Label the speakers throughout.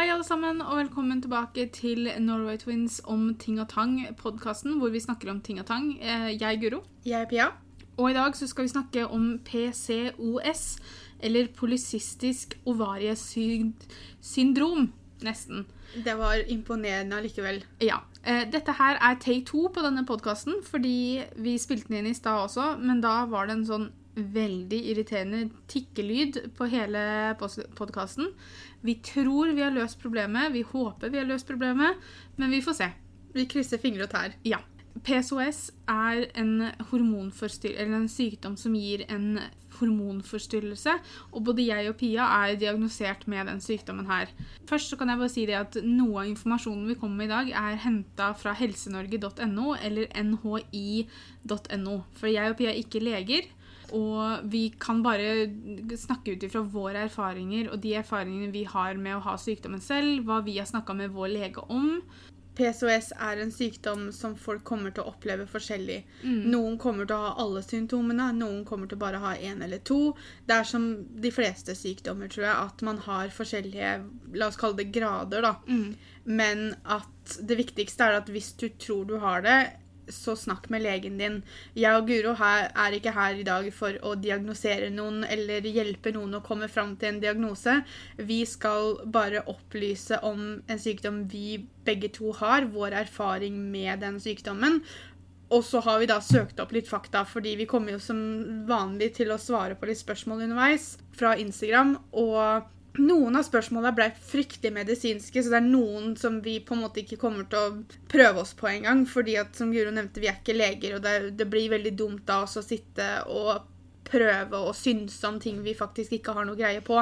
Speaker 1: Hei, alle sammen, og velkommen tilbake til Norway Twins om ting og tang, podkasten hvor vi snakker om ting og tang. Eh, Jeg er Guro,
Speaker 2: Jeg er Pia.
Speaker 1: og i dag så skal vi snakke om PCOS, eller polycystisk ovariesyndrom. Nesten.
Speaker 2: Det var imponerende allikevel.
Speaker 1: Ja. eh, Dette her er take two på denne podkasten, fordi vi spilte den inn i stad også, men da var det en sånn veldig irriterende tikkelyd på hele podkasten. Vi tror vi har løst problemet, vi håper vi har løst problemet, men vi får se.
Speaker 2: Vi krysser fingre og tær.
Speaker 1: Ja. PSOS er en en sykdom som gir en hormonforstyrrelse, og både jeg og Pia er diagnosert med den sykdommen her. Først så kan jeg bare si det at noe av informasjonen vi kommer med i dag, er henta fra helsenorge.no eller nhi.no, for jeg og Pia er ikke leger. Og vi kan bare snakke ut ifra våre erfaringer og de erfaringene vi har med å ha sykdommen selv, hva vi har snakka med vår lege om.
Speaker 2: PSOS er en sykdom som folk kommer til å oppleve forskjellig. Noen kommer til å ha alle symptomene, noen kommer til å bare ha én eller to. Det er som de fleste sykdommer, tror jeg, at man har forskjellige La oss kalle det grader, da. Men at det viktigste er at hvis du tror du har det, så snakk med legen din. Jeg og Guro er ikke her i dag for å diagnosere noen eller hjelpe noen å komme fram til en diagnose. Vi skal bare opplyse om en sykdom vi begge to har, vår erfaring med den sykdommen. Og så har vi da søkt opp litt fakta, fordi vi kommer jo som vanlig til å svare på litt spørsmål underveis fra Instagram. og noen av spørsmålene ble fryktelig medisinske, så det er noen som vi på en måte ikke kommer til å prøve oss på engang. Fordi at, som Guro nevnte, vi er ikke leger, og det, det blir veldig dumt da å sitte og prøve å synse om ting vi faktisk ikke har noe greie på.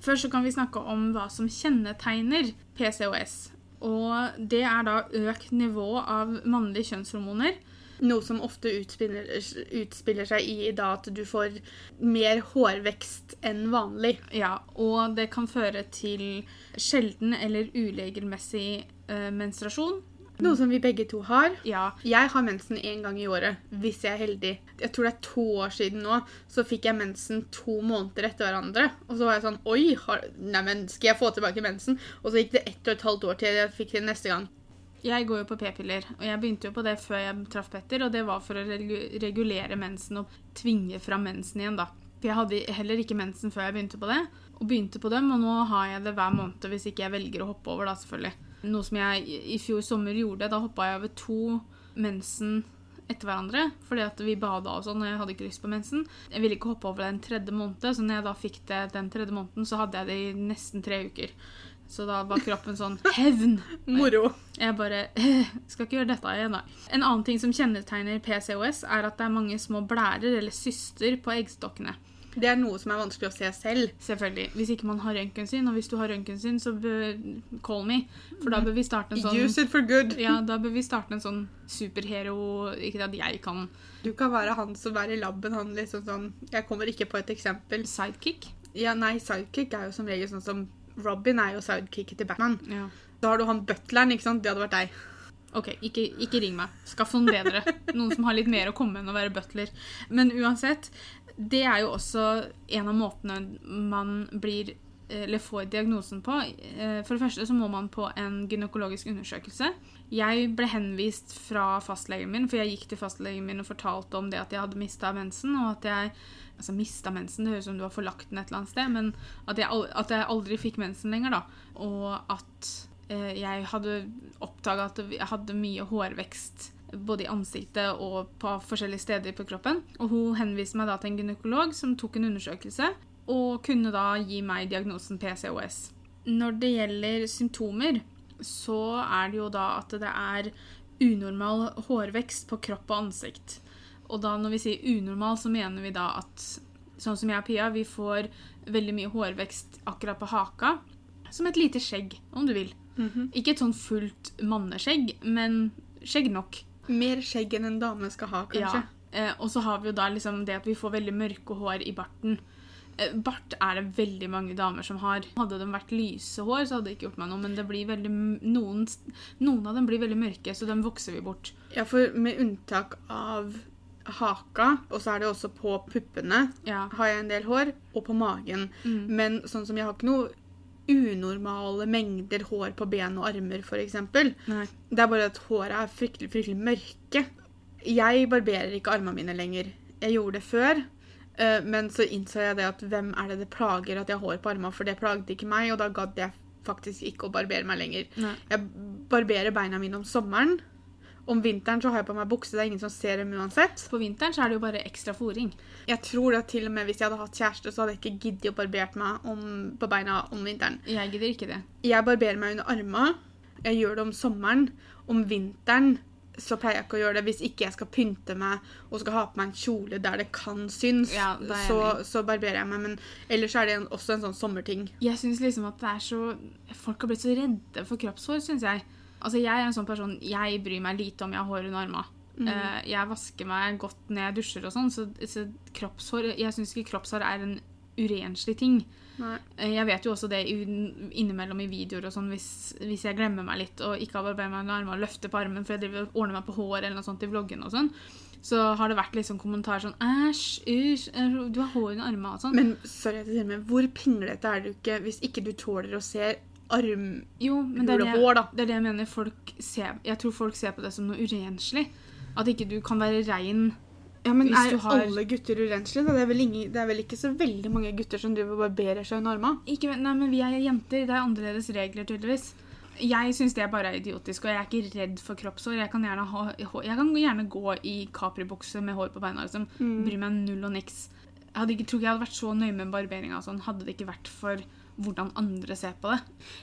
Speaker 1: Først så kan vi snakke om hva som kjennetegner PCOS. Og det er da økt nivå av mannlige kjønnshormoner.
Speaker 2: Noe som ofte utspiller, utspiller seg i da at du får mer hårvekst enn vanlig.
Speaker 1: Ja, og det kan føre til sjelden eller uregelmessig eh, menstruasjon.
Speaker 2: Noe som vi begge to har.
Speaker 1: Ja,
Speaker 2: Jeg har mensen én gang i året, hvis jeg er heldig. Jeg tror det er to år siden nå, så fikk jeg mensen to måneder etter hverandre. Og så var jeg sånn Oi, har, neimen, skal jeg få tilbake mensen? Og så gikk det ett og et halvt år til jeg fikk det neste gang.
Speaker 1: Jeg går jo på p-piller, og jeg begynte jo på det før jeg traff Petter, og det var for å regulere mensen og tvinge fram mensen igjen, da. For jeg hadde heller ikke mensen før jeg begynte på det, og begynte på dem, og nå har jeg det hver måned hvis ikke jeg velger å hoppe over, da, selvfølgelig. Noe som jeg i fjor sommer gjorde, da hoppa jeg over to mensen etter hverandre, fordi at vi bada og sånn, og jeg hadde ikke lyst på mensen. Jeg ville ikke hoppe over den tredje måneden, så når jeg da fikk det den tredje måneden, så hadde jeg det i nesten tre uker. Så da var kroppen sånn Hevn!
Speaker 2: Moro.
Speaker 1: Jeg bare skal ikke gjøre dette igjen, da. En annen ting som kjennetegner PCOS, er at det er mange små blærer eller syster på eggstokkene.
Speaker 2: Det er noe som er vanskelig å se selv.
Speaker 1: Selvfølgelig. Hvis ikke man har røntgen sin, og hvis du har røntgen sin, så call me. For da bør vi starte en sånn
Speaker 2: Use it for good.
Speaker 1: ja, da bør vi starte en sånn superhero Ikke at jeg kan
Speaker 2: Du kan være han som er i laben. Han liksom sånn Jeg kommer ikke på et eksempel.
Speaker 1: sidekick.
Speaker 2: Ja, nei, sidekick er jo som regel sånn som Robin er jo sidekicket til Batman.
Speaker 1: Ja.
Speaker 2: Da har du han butleren, ikke sant? Det hadde vært deg.
Speaker 1: OK, ikke, ikke ring meg. Skaff noen bedre. Noen som har litt mer å komme enn å være butler. Men uansett, det er jo også en av måtene man blir eller får diagnosen på. Eh, For det første så må man på en gynekologisk undersøkelse. Jeg ble henvist fra fastlegen min, for jeg gikk til fastlegen min og fortalte om det at jeg hadde mista mensen, og at jeg Altså mista mensen, det høres ut som du har forlagt den et eller annet sted, men at jeg, at jeg aldri fikk mensen lenger, da. Og at eh, jeg hadde oppdaga at jeg hadde mye hårvekst både i ansiktet og på forskjellige steder på kroppen. Og hun henviste meg da til en gynekolog som tok en undersøkelse, og kunne da gi meg diagnosen PCOS. Når det gjelder symptomer, så er det jo da at det er unormal hårvekst på kropp og ansikt. Og da når vi sier unormal, så mener vi da at sånn som jeg og Pia, vi får veldig mye hårvekst akkurat på haka. Som et lite skjegg, om du vil. Ikke et sånn fullt manneskjegg, men skjegg nok.
Speaker 2: Mer skjegg enn en dame skal ha, kanskje.
Speaker 1: Ja. Eh, og så har vi jo da liksom det at vi får veldig mørke hår i barten. Eh, bart er det veldig mange damer som har. Hadde de vært lyse hår, så hadde det ikke gjort meg noe, men det blir veldig, noen, noen av dem blir veldig mørke, så dem vokser vi bort.
Speaker 2: Ja, for med unntak av haka, og så er det også på puppene,
Speaker 1: Ja.
Speaker 2: har jeg en del hår, og på magen.
Speaker 1: Mm.
Speaker 2: Men sånn som jeg har ikke noe unormale mengder hår på ben og armer, f.eks. Det er bare at håret er fryktelig, fryktelig mørke. Jeg barberer ikke armene mine lenger. Jeg gjorde det før, eh, men så innså jeg det at hvem er det det plager at jeg har hår på armene, for det plagde ikke meg, og da gadd jeg faktisk ikke å barbere meg lenger.
Speaker 1: Nei.
Speaker 2: Jeg barberer beina mine om sommeren. Om vinteren så har jeg på meg bukse, det er ingen som ser dem uansett.
Speaker 1: På vinteren så er det jo bare ekstra fôring.
Speaker 2: Jeg tror at til og med hvis jeg hadde hatt kjæreste, så hadde jeg ikke giddet å barbert meg om, på beina om vinteren.
Speaker 1: Jeg gidder ikke det.
Speaker 2: Jeg barberer meg under armene. Jeg gjør det om sommeren. Om vinteren så pleier jeg ikke å gjøre det hvis ikke jeg skal pynte meg og skal ha på meg en kjole der det kan synes.
Speaker 1: Ja, det
Speaker 2: så, så barberer jeg meg. Men ellers er det en, også en sånn sommerting.
Speaker 1: Jeg synes liksom at det er så Folk har blitt så redde for kroppshår, syns jeg. Altså, jeg er en sånn person Jeg bryr meg lite om jeg har hår under armene.
Speaker 2: Mm.
Speaker 1: Uh, jeg vasker meg godt når jeg dusjer og sånn, så, så kroppshår Jeg syns ikke kroppshår er en urenslig ting.
Speaker 2: Nei.
Speaker 1: Eh, Jeg vet jo også det innimellom i videoer og sånn, hvis, hvis jeg glemmer meg litt og ikke har barbert meg under armene og løfter på armen for jeg driver og ordner meg på hår eller noe sånt i vloggen og sånn, så har det vært liksom kommentarer sånn Æsj, æsj, du har hår under armene og sånn.
Speaker 2: Men sorry, jeg sier men hvor pinglete er du ikke hvis ikke du tåler å se arm...
Speaker 1: Jo, men det er det,
Speaker 2: Hulehår, da.
Speaker 1: det er det jeg mener. Folk ser, jeg tror folk ser på det som noe urenslig. At ikke du kan være rein.
Speaker 2: Ja, men
Speaker 1: Hvis
Speaker 2: Er
Speaker 1: har-
Speaker 2: alle gutter urenslige? Det er, ingen, det er vel ikke så veldig mange gutter som driver og barberer seg under armene?
Speaker 1: Ikke, nei, men vi er jenter. Det er annerledes regler, tydeligvis. Jeg syns det bare er idiotisk, og jeg er ikke redd for kroppshår. Jeg kan gjerne, ha, jeg kan gjerne gå i Capri-bukse med hår på beina. Liksom.
Speaker 2: Mm.
Speaker 1: Bryr meg null og niks. Jeg hadde ikke, tror ikke jeg hadde vært så nøye med barberinga sånn, hadde det ikke vært for hvordan andre ser på det.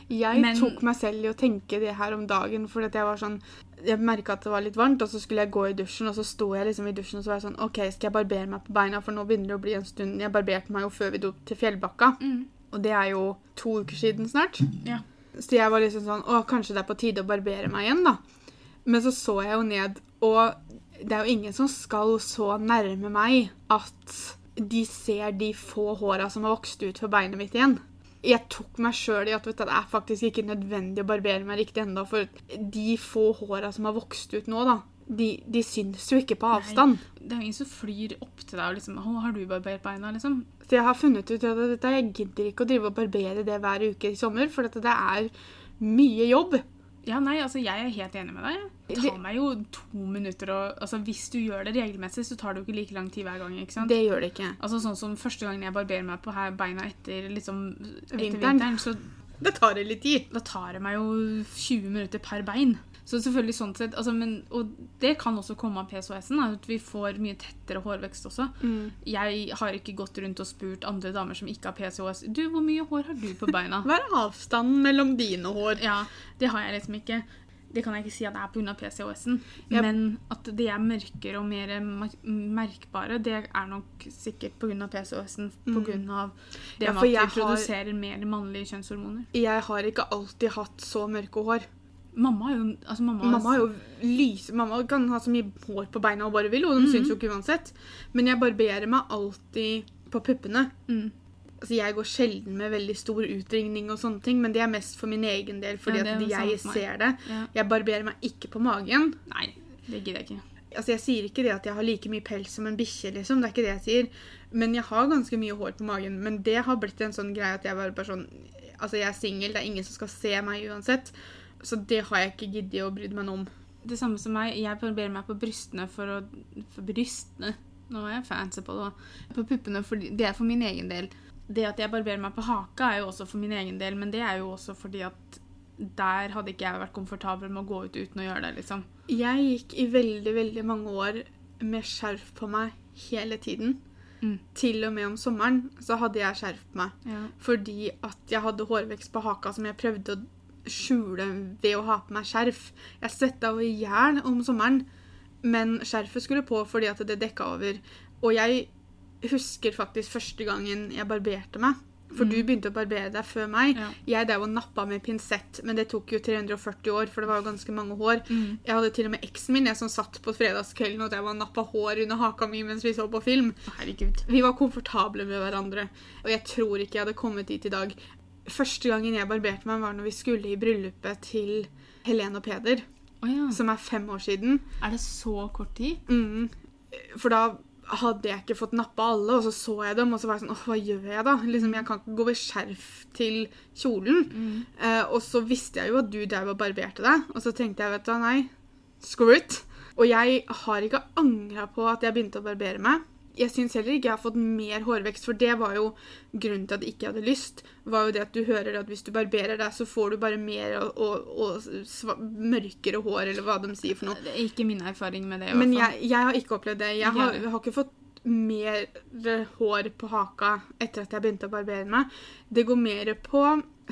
Speaker 2: Jeg
Speaker 1: Men-
Speaker 2: tok meg selv i å tenke det her om dagen, for jeg var sånn Jeg merka at det var litt varmt, og så skulle jeg gå i dusjen, og så sto jeg liksom i dusjen og så var jeg sånn OK, skal jeg barbere meg på beina, for nå begynner det å bli en stund Jeg barberte meg jo før vi dro til Fjellbakka, og det er jo to uker siden snart.
Speaker 1: Ja.
Speaker 2: Så jeg var liksom sånn Å, kanskje det er på tide å barbere meg igjen, da. Men så så jeg jo ned, og det er jo ingen som skal så nærme meg at de ser de få håra som har vokst ut på beinet mitt igjen. Jeg tok meg sjøl i at vet du, det er faktisk ikke nødvendig å barbere meg riktig ennå, for de få håra som har vokst ut nå, da, de, de syns jo ikke på avstand.
Speaker 1: Det er jo ingen som flyr opp til deg og liksom Å, har du barbert beina, liksom?
Speaker 2: Så jeg har funnet ut at dette, jeg gidder ikke å drive og barbere det hver uke i sommer, for dette, det er mye jobb.
Speaker 1: Ja, nei, altså jeg er helt enig med deg. Det tar meg jo to minutter å Altså hvis du gjør det regelmessig, så tar det jo ikke like lang tid hver gang. ikke sant?
Speaker 2: Det gjør det ikke.
Speaker 1: Altså sånn som første gangen jeg barberer meg på her beina etter liksom etter
Speaker 2: Vinteren.
Speaker 1: vinteren, så
Speaker 2: Det tar det litt tid.
Speaker 1: da tar det meg jo 20 minutter per bein. Så selvfølgelig sånn sett, altså, men, Og det kan også komme av PSOS-en, at vi får mye tettere hårvekst også. Jeg har ikke gått rundt og spurt andre damer som ikke har PCOS Du, hvor mye hår har du på beina?
Speaker 2: Hva er avstanden mellom dine hår?
Speaker 1: Ja, det har jeg liksom ikke. Det kan jeg ikke si at det er pga. PCOS-en.
Speaker 2: yep.
Speaker 1: Men at de er mørkere og mer mer- merkbare, det er nok sikkert pga. PCOS-en. Pga. det
Speaker 2: Mm. Ja,
Speaker 1: med at vi
Speaker 2: har-
Speaker 1: produserer mer mannlige kjønnshormoner.
Speaker 2: Jeg har ikke alltid hatt så mørke hår.
Speaker 1: Mamma har jo altså mamma,
Speaker 2: Mamma har jo lys... Mamma kan ha så mye hår på beina hun bare vil, og de syns jo ikke uansett. Men jeg barberer meg alltid på puppene.
Speaker 1: Mm.
Speaker 2: Altså, jeg går sjelden med veldig stor utringning og sånne ting, men det er mest for min egen del, fordi
Speaker 1: Ja,
Speaker 2: at jeg ser det.
Speaker 1: Ja.
Speaker 2: Jeg barberer meg ikke på magen.
Speaker 1: Nei, det gidder jeg ikke.
Speaker 2: Altså, Jeg sier ikke det at jeg har like mye pels som en bikkje, liksom. Det er ikke det jeg sier. Men jeg har ganske mye hår på magen. Men det har blitt en sånn greie at jeg bare, bare sånn Altså, jeg er singel, det er ingen som skal se meg uansett. Så det har jeg ikke giddet å bry meg om.
Speaker 1: Det samme som meg. Jeg barberer meg på brystene for å For brystene. Nå er jeg fancy på det. òg. På puppene, for det er for min egen del. Det at jeg barberer meg på haka, er jo også for min egen del, men det er jo også fordi at der hadde ikke jeg vært komfortabel med å gå ut uten å gjøre det, liksom.
Speaker 2: Jeg gikk i veldig, veldig mange år med skjerf på meg hele tiden.
Speaker 1: Mm.
Speaker 2: Til og med om sommeren så hadde jeg skjerf på meg.
Speaker 1: Ja.
Speaker 2: Fordi at jeg hadde hårvekst på haka som jeg prøvde å skjule ved å ha på meg skjerf. Jeg svetta over i hjel om sommeren, men skjerfet skulle på fordi at det dekka over. Og jeg husker faktisk første gangen jeg barberte meg. For du begynte å barbere deg før meg.
Speaker 1: Ja.
Speaker 2: Jeg drev og nappa med pinsett, men det tok jo 340 år, for det var jo ganske mange hår.
Speaker 1: Mm.
Speaker 2: Jeg hadde til og med eksen min jeg som satt på fredagskvelden og drev og nappa hår under haka mi mens vi så på film.
Speaker 1: Herregud.
Speaker 2: Vi var komfortable med hverandre, og jeg tror ikke jeg hadde kommet dit i dag. Første gangen jeg barberte meg, var når vi skulle i bryllupet til Helene og Peder,
Speaker 1: Oh, ja.
Speaker 2: som er fem år siden.
Speaker 1: Er det så kort tid?
Speaker 2: Mm. For da hadde jeg ikke fått nappa alle, og så så jeg dem, og så var jeg sånn Åh, hva gjør jeg da? Liksom, Jeg kan ikke gå med skjerf til kjolen. Eh, og så visste jeg jo at du drev og barberte deg, og så tenkte jeg, vet du hva, nei, screw it. Og jeg har ikke angra på at jeg begynte å barbere meg. Jeg syns heller ikke jeg har fått mer hårvekst, for det var jo grunnen til at jeg ikke hadde lyst. var jo det at du hører at hvis du barberer deg, så får du bare mer og, og, og mørkere hår, eller hva de sier for noe.
Speaker 1: Det er ikke min erfaring med det. i
Speaker 2: Men jeg, jeg har ikke opplevd det. Jeg har, jeg har ikke fått mer hår på haka etter at jeg begynte å barbere meg. Det går mer på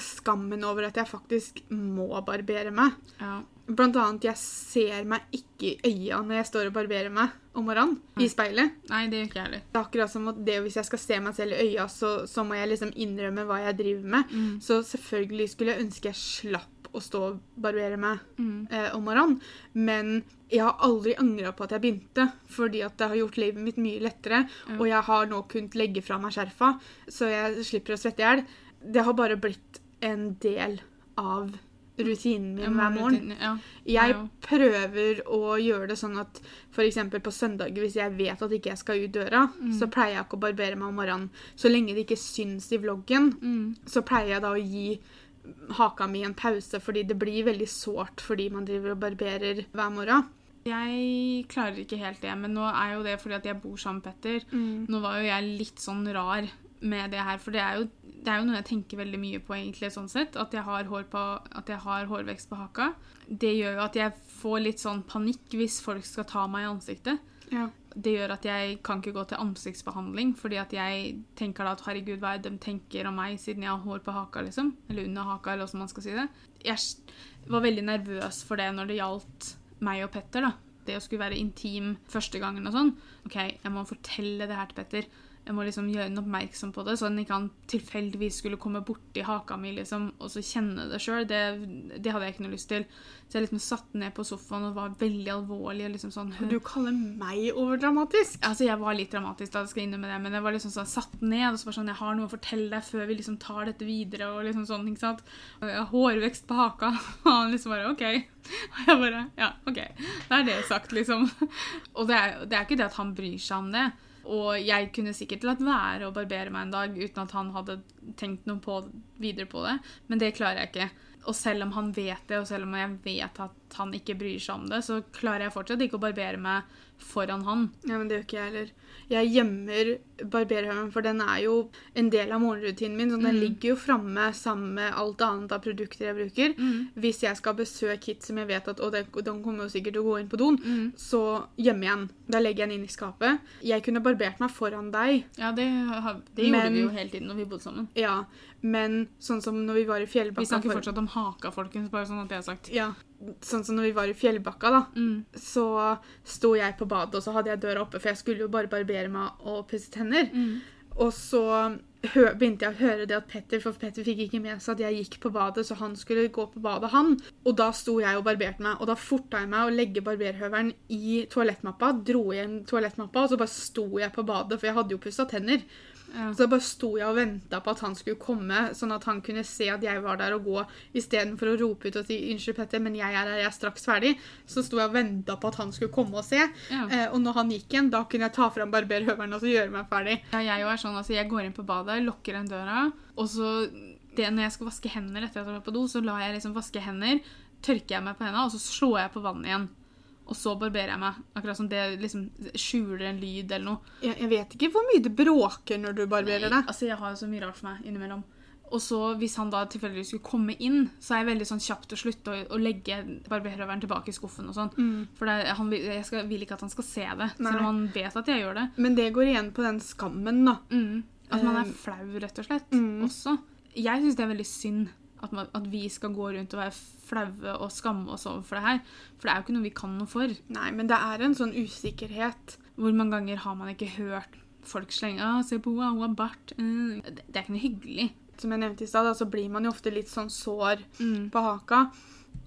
Speaker 2: skammen over at jeg faktisk må barbere meg.
Speaker 1: Ja.
Speaker 2: Blant annet, jeg ser meg ikke i øya når jeg står og barberer meg om morgenen i speilet.
Speaker 1: Nei, det gjør ikke jeg heller.
Speaker 2: Det er akkurat som at det hvis jeg skal se meg selv i øya, så, så må jeg liksom innrømme hva jeg driver med. Så selvfølgelig skulle jeg ønske jeg slapp å stå og barbere meg
Speaker 1: Mm.
Speaker 2: eh, om morgenen. Men jeg har aldri angra på at jeg begynte, fordi at det har gjort livet mitt mye lettere.
Speaker 1: Mm.
Speaker 2: Og jeg har nå kunnet legge fra meg skjerfa, så jeg slipper å svette i hjel. Det har bare blitt en del av rutinen min hver morgen.
Speaker 1: Ja.
Speaker 2: Jeg prøver å gjøre det sånn at f.eks. på søndager, hvis jeg vet at ikke jeg skal ut døra, så pleier jeg ikke å barbere meg om morgenen. Så lenge det ikke syns i vloggen,
Speaker 1: Mm.
Speaker 2: så pleier jeg da å gi haka mi en pause, fordi det blir veldig sårt fordi man driver og barberer hver morgen.
Speaker 1: Jeg klarer ikke helt det, men nå er jo det fordi at jeg bor sammen med Petter. Nå var jo jeg litt sånn rar med det her, for det er jo, det er jo noe jeg tenker veldig mye på, egentlig, sånn sett. At jeg har, hår på, at jeg har hårvekst på haka. Det gjør jo at jeg får litt sånn panikk hvis folk skal ta meg i ansiktet.
Speaker 2: Ja.
Speaker 1: Det gjør at jeg kan ikke gå til ansiktsbehandling, fordi at jeg tenker da at herregud, hva er det de tenker om meg siden jeg har hår på haka, liksom? Eller under haka, eller hvordan man skal si det. Jeg var veldig nervøs for det når det gjaldt meg og Petter, da. Det å skulle være intim første gangen og sånn. OK, jeg må fortelle det her til Petter. Jeg må liksom gjøre den oppmerksom på det, så han ikke han tilfeldigvis skulle komme borti haka mi liksom, og så kjenne det sjøl. Det, det hadde jeg ikke noe lyst til. Så jeg liksom satt ned på sofaen og var veldig alvorlig. og liksom sånn,
Speaker 2: Du kaller meg overdramatisk.
Speaker 1: Altså, Jeg var litt dramatisk, da, jeg skal innrømme det, men jeg var liksom sånn satt ned og så var sånn, jeg har noe å fortelle deg før vi liksom tar dette videre. og liksom sånn, ikke sant? Jeg har hårvekst på haka. Og han liksom bare OK. Og jeg bare Ja, OK. Da er det sagt, liksom. Og det er, det er ikke det at han bryr seg om det. Og jeg kunne sikkert latt være å barbere meg en dag uten at han hadde tenkt noe på, videre på det, men det klarer jeg ikke. Og selv om han vet det, og selv om jeg vet at han ikke bryr seg om det, så klarer jeg fortsatt ikke å barbere meg foran han.
Speaker 2: Ja, men det gjør ikke jeg heller. Jeg gjemmer barberhøvelen, for den er jo en del av morgenrutinen min. Så den ligger jo framme sammen med alt annet av produkter jeg bruker. Hvis jeg skal besøke Kit som jeg vet at og den, den kommer jo sikkert til å gå inn på doen, så gjemmer jeg den. Da legger jeg den inn i skapet. Jeg kunne barbert meg foran deg,
Speaker 1: Ja, det, det gjorde
Speaker 2: Men-
Speaker 1: vi jo hele tiden når vi bodde sammen.
Speaker 2: ja, men sånn som når vi var i
Speaker 1: Vi snakker
Speaker 2: for-
Speaker 1: fortsatt om haka, folkens, bare sånn at det er sagt.
Speaker 2: Ja, sånn som når vi var i Fjellbakka, da.
Speaker 1: Mm.
Speaker 2: så sto jeg på badet, og så hadde jeg døra oppe, for jeg skulle jo bare barbere meg og pusse tenner.
Speaker 1: Mm.
Speaker 2: Og så begynte jeg å høre det at Petter, for Petter fikk ikke med seg at jeg gikk på badet, så han skulle gå på badet, han. Og da sto jeg og barberte meg, og da forta jeg meg å legge barberhøvelen i toalettmappa, dro igjen toalettmappa, og så bare sto jeg på badet, for jeg hadde jo pussa tenner.
Speaker 1: Ja.
Speaker 2: Så da bare sto jeg og venta på at han skulle komme, sånn at han kunne se at jeg var der og gå, istedenfor å rope ut og si 'unnskyld, Petter, men jeg er her, jeg er straks ferdig'. Så sto jeg og venta på at han skulle komme og se.
Speaker 1: Ja.
Speaker 2: Eh, og når han gikk igjen, da kunne jeg ta fram barberhøvelen og så gjøre meg ferdig.
Speaker 1: Ja, jeg er sånn, altså jeg går inn på badet, lukker den døra, og så det, når jeg skal vaske hender etter at jeg var på do, så lar jeg liksom vaske hender, tørker jeg meg på hendene, og så slår jeg på vannet igjen. Og så barberer jeg meg. Akkurat som det liksom skjuler en lyd eller noe.
Speaker 2: Jeg, jeg vet ikke hvor mye det bråker når du barberer deg.
Speaker 1: Altså, jeg har jo så mye rart for meg innimellom. Og så hvis han da tilfeldigvis skulle komme inn, så er jeg veldig sånn til å slutte å, å legge barberhøvelen tilbake i skuffen og sånn. For det, han, jeg skal, vil ikke at han skal se det,
Speaker 2: Nei.
Speaker 1: selv om han vet at jeg gjør det.
Speaker 2: Men det går igjen på den skammen, da.
Speaker 1: Mm. At man er
Speaker 2: Um,
Speaker 1: flau, rett og slett.
Speaker 2: mm.
Speaker 1: Også. Jeg syns det er veldig synd at, man, at vi skal gå rundt og være flaue og skamme oss over for det her. For det er jo ikke noe vi kan noe for.
Speaker 2: Nei, men det er en sånn usikkerhet.
Speaker 1: Hvor mange ganger har man ikke hørt folk slenge ah, 'Se på henne, hun har bart'. Mm. Det, det er ikke noe hyggelig.
Speaker 2: Som jeg nevnte i stad, så blir man jo ofte litt sånn sår
Speaker 1: Mm.
Speaker 2: på haka.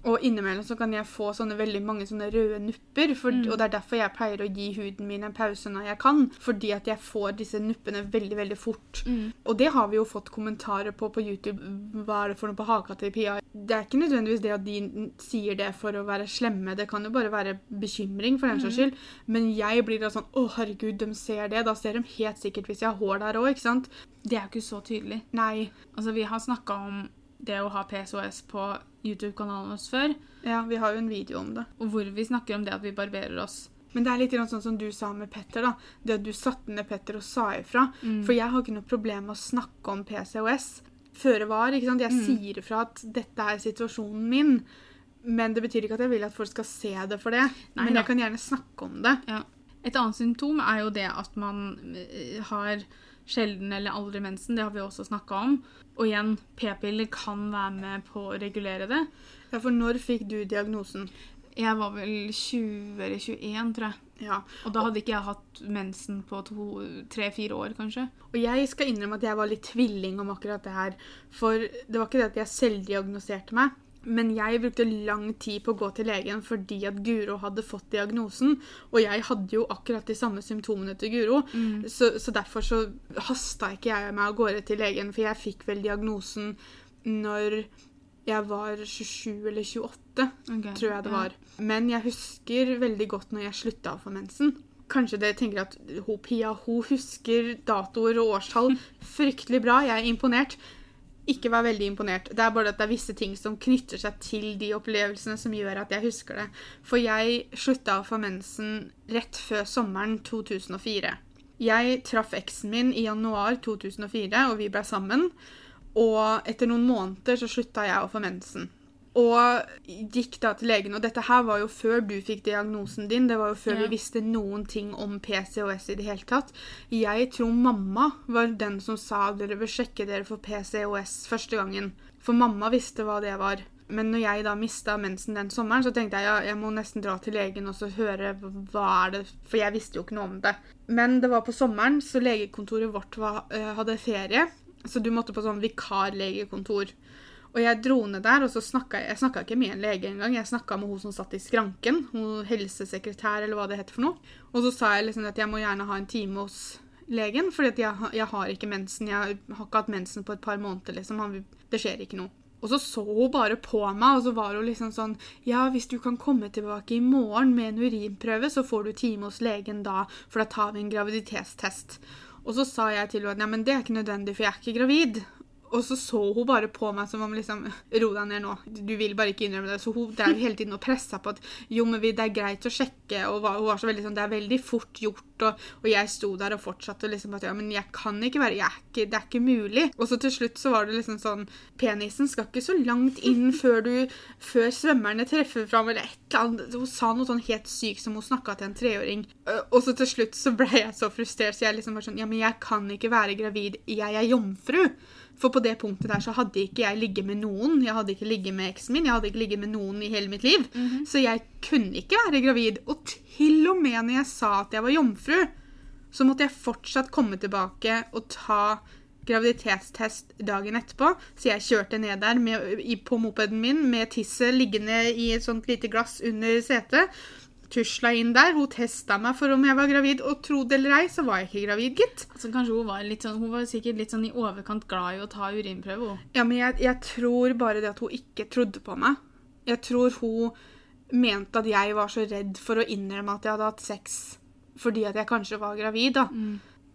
Speaker 2: Og innimellom så kan jeg få sånne veldig mange sånne røde nupper. For,
Speaker 1: Mm.
Speaker 2: Og det er derfor jeg pleier å gi huden min en pause når jeg kan. Fordi at jeg får disse nuppene veldig, veldig fort.
Speaker 1: Mm.
Speaker 2: Og det har vi jo fått kommentarer på på YouTube. Hva er det for noe på haka til Pia? Det er ikke nødvendigvis det at de sier det for å være slemme. Det kan jo bare være bekymring for den saks skyld. Men jeg blir da sånn Å, herregud, de ser det. Da ser de helt sikkert hvis jeg har hår der òg, ikke sant?
Speaker 1: Det er jo ikke så tydelig.
Speaker 2: Nei.
Speaker 1: Altså, vi har snakka om det å ha PSOS på YouTube-kanalen vår før,
Speaker 2: Ja, vi har jo en video om det.
Speaker 1: og hvor vi snakker om det at vi barberer oss.
Speaker 2: Men det er litt sånn som du sa med Petter. da. Det at du satte ned Petter og sa ifra.
Speaker 1: Mm.
Speaker 2: For jeg har ikke noe problem med å snakke om PCOS føre var. ikke sant? Jeg
Speaker 1: Mm.
Speaker 2: sier ifra at dette er situasjonen min. Men det betyr ikke at jeg vil at folk skal se det for det.
Speaker 1: Nei
Speaker 2: men
Speaker 1: da.
Speaker 2: jeg kan gjerne snakke om det.
Speaker 1: Ja. Et annet symptom er jo det at man eh, har sjelden eller aldri mensen. Det har vi også snakka om. Og igjen, p-piller kan være med på å regulere det.
Speaker 2: Ja, For når fikk du diagnosen?
Speaker 1: Jeg var vel 20 eller 21, tror jeg.
Speaker 2: Ja.
Speaker 1: Og da hadde ikke jeg hatt mensen på tre-fire år, kanskje.
Speaker 2: Og jeg skal innrømme at jeg var litt tvilling om akkurat det her. For det var ikke det at jeg selvdiagnoserte meg. Men jeg brukte lang tid på å gå til legen fordi at Guro hadde fått diagnosen. Og jeg hadde jo akkurat de samme symptomene til Guro. Så, så derfor så hasta ikke jeg meg av gårde til legen, for jeg fikk vel diagnosen når jeg var 27 eller 28
Speaker 1: okay.
Speaker 2: tror jeg det var. Men jeg husker veldig godt når jeg slutta å få mensen. Kanskje dere tenker at hun Pia hun husker datoer og årstall fryktelig bra. Jeg er imponert. Ikke vær veldig imponert. Det er bare at det er visse ting som knytter seg til de opplevelsene som gjør at jeg husker det. For jeg slutta å få mensen rett før sommeren 2004. Jeg traff eksen min i januar 2004, og vi ble sammen. Og etter noen måneder så slutta jeg å få mensen. Og gikk da til legen. Og dette her var jo før du fikk diagnosen din. Det var jo før
Speaker 1: Ja.
Speaker 2: vi visste noen ting om PCOS i det hele tatt. Jeg tror mamma var den som sa dere bør sjekke dere for PCOS første gangen. For mamma visste hva det var. Men når jeg da mista mensen den sommeren, så tenkte jeg ja, jeg må nesten dra til legen og så høre hva er det For jeg visste jo ikke noe om det. Men det var på sommeren, så legekontoret vårt var, øh, hadde ferie. Så du måtte på sånn vikarlegekontor. Og jeg dro ned der, og så snakka jeg Jeg snakka ikke med en lege engang. Jeg snakka med hun som satt i skranken. Hun helsesekretær, eller hva det heter for noe. Og så sa jeg liksom at jeg må gjerne ha en time hos legen, at jeg, jeg har ikke mensen. Jeg har ikke hatt mensen på et par måneder, liksom. Det skjer ikke noe. Og så så hun bare på meg, og så var hun liksom sånn Ja, hvis du kan komme tilbake i morgen med en urinprøve, så får du time hos legen da, for da tar vi en graviditetstest. Og så sa jeg til henne at nei, men det er ikke nødvendig, for jeg er ikke gravid. Og så så hun bare på meg som om liksom Ro deg ned nå. Du vil bare ikke innrømme det. Så hun drev hele tiden og pressa på at jo, men det er greit å sjekke. Og hun var så veldig sånn Det er veldig fort gjort. Og, og jeg sto der og fortsatte og liksom at ja, men jeg kan ikke være er ikke, Det er ikke mulig. Og så til slutt så var det liksom sånn Penisen skal ikke så langt inn før du Før svømmerne treffer fram, eller et eller annet. Hun sa noe sånn helt sykt som hun snakka til en treåring. Og så til slutt så ble jeg så frustrert, så jeg liksom bare sånn Ja, men jeg kan ikke være gravid. Jeg er jomfru. For på det punktet der så hadde ikke jeg ligget med noen. Jeg hadde ikke ligget med eksen min, jeg hadde ikke ligget med noen i hele mitt liv. Så jeg kunne ikke være gravid. Og til og med når jeg sa at jeg var jomfru, så måtte jeg fortsatt komme tilbake og ta graviditetstest dagen etterpå. Så jeg kjørte ned der med, i, på mopeden min med tisset liggende i et sånt lite glass under setet. Tusla inn der. Hun testa meg for om jeg var gravid, og tro det eller ei, så var jeg ikke gravid, gitt.
Speaker 1: Altså, kanskje hun var litt sånn Hun var sikkert litt sånn i overkant glad i å ta urinprøve. hun.
Speaker 2: Ja, men jeg, jeg tror bare det at hun ikke trodde på meg. Jeg tror hun mente at jeg var så redd for å innrømme at jeg hadde hatt sex fordi at jeg kanskje var gravid, da.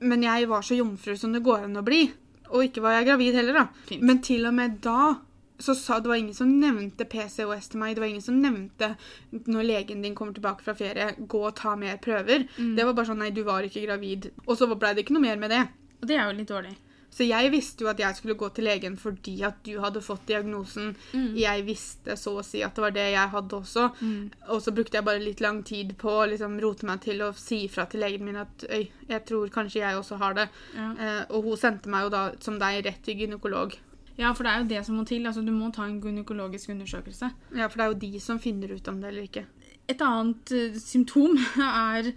Speaker 2: Men jeg var så jomfru som det går an å bli. Og ikke var jeg gravid heller, da.
Speaker 1: Fint.
Speaker 2: Men til og med da så sa Det var ingen som nevnte PCOS til meg. Det var ingen som nevnte når legen din kommer tilbake fra ferie, gå og ta mer prøver. Det var bare sånn Nei, du var ikke gravid. Og så ble det ikke noe mer med det.
Speaker 1: Og det er jo litt dårlig.
Speaker 2: Så jeg visste jo at jeg skulle gå til legen fordi at du hadde fått diagnosen. Jeg visste så å si at det var det jeg hadde også. Og så brukte jeg bare litt lang tid på å liksom rote meg til å si ifra til legen min at øy, jeg tror kanskje jeg også har det.
Speaker 1: Ja.
Speaker 2: Eh, og hun sendte meg jo da, som deg, rett til gynekolog.
Speaker 1: Ja, for det er jo det som må til. Altså, du må ta en gynekologisk undersøkelse.
Speaker 2: Ja, for det er jo de som finner ut om det eller ikke.
Speaker 1: Et annet uh, symptom er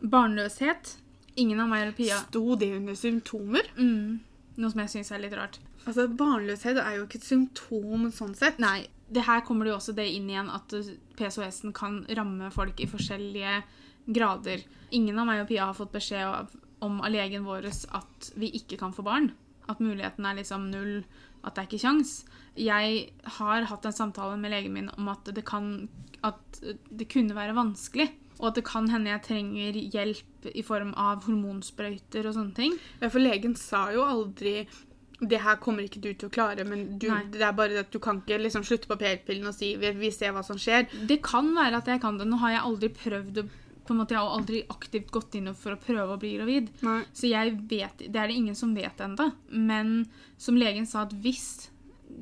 Speaker 1: barnløshet. Ingen av meg eller Pia
Speaker 2: Sto det under symptomer?
Speaker 1: mm, Noe som jeg syns er litt rart.
Speaker 2: Altså, Barnløshet er jo ikke et symptom sånn sett.
Speaker 1: Nei, det her kommer det jo også det inn igjen at PCOS-en kan ramme folk i forskjellige grader. Ingen av meg og Pia har fått beskjed om av legen vår at vi ikke kan få barn. At muligheten er liksom null, at det er ikke kjangs. Jeg har hatt en samtale med legen min om at det, kan, at det kunne være vanskelig. Og at det kan hende jeg trenger hjelp i form av hormonsprøyter og sånne ting.
Speaker 2: Ja, for legen sa jo aldri det her kommer ikke du til å klare, men du, det er bare at du kan ikke liksom slutte på p-pillen og si vi, vi ser hva som skjer.
Speaker 1: Det kan være at jeg kan det. Nå har jeg aldri prøvd å på en måte, Jeg har aldri aktivt gått inn for å prøve å bli gravid.
Speaker 2: Nei.
Speaker 1: Så jeg vet, det er det ingen som vet ennå. Men som legen sa, at hvis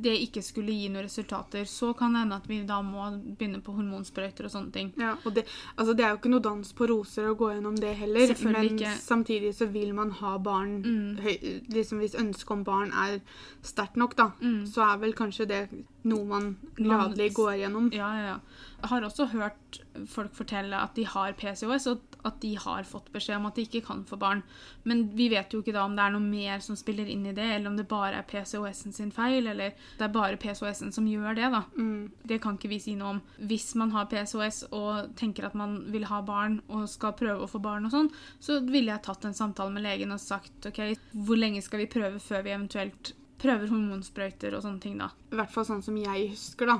Speaker 1: det ikke skulle gi noen resultater, så kan det hende at vi da må begynne på hormonsprøyter og sånne ting.
Speaker 2: Ja, og det, altså det er jo ikke noe dans på roser å gå gjennom det heller. Men
Speaker 1: ikke.
Speaker 2: samtidig så vil man ha barn
Speaker 1: Mm.
Speaker 2: høy, liksom Hvis ønsket om barn er sterkt nok, da,
Speaker 1: Mm.
Speaker 2: så er vel kanskje det noe man gladelig går gjennom.
Speaker 1: Ja, ja, ja. Jeg har også hørt folk fortelle at de har PCOS, og at de har fått beskjed om at de ikke kan få barn. Men vi vet jo ikke da om det er noe mer som spiller inn i det, eller om det bare er PCOS-en sin feil, eller det er bare PCOS-en som gjør det, da.
Speaker 2: Mm.
Speaker 1: Det kan ikke vi si noe om. Hvis man har PCOS og tenker at man vil ha barn og skal prøve å få barn og sånn, så ville jeg tatt en samtale med legen og sagt OK, hvor lenge skal vi prøve før vi eventuelt prøver hormonsprøyter og sånne ting, da.
Speaker 2: I hvert fall sånn som jeg husker, da.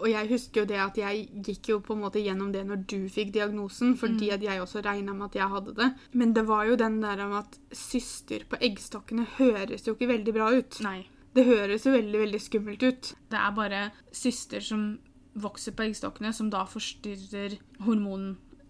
Speaker 2: Og jeg husker jo det at jeg gikk jo på en måte gjennom det når du fikk diagnosen, fordi
Speaker 1: Mm.
Speaker 2: at jeg også regna med at jeg hadde det. Men det var jo den der om at syster på eggstokkene høres jo ikke veldig bra ut.
Speaker 1: Nei.
Speaker 2: Det høres jo veldig, veldig skummelt ut.
Speaker 1: Det er bare syster som vokser på eggstokkene, som da forstyrrer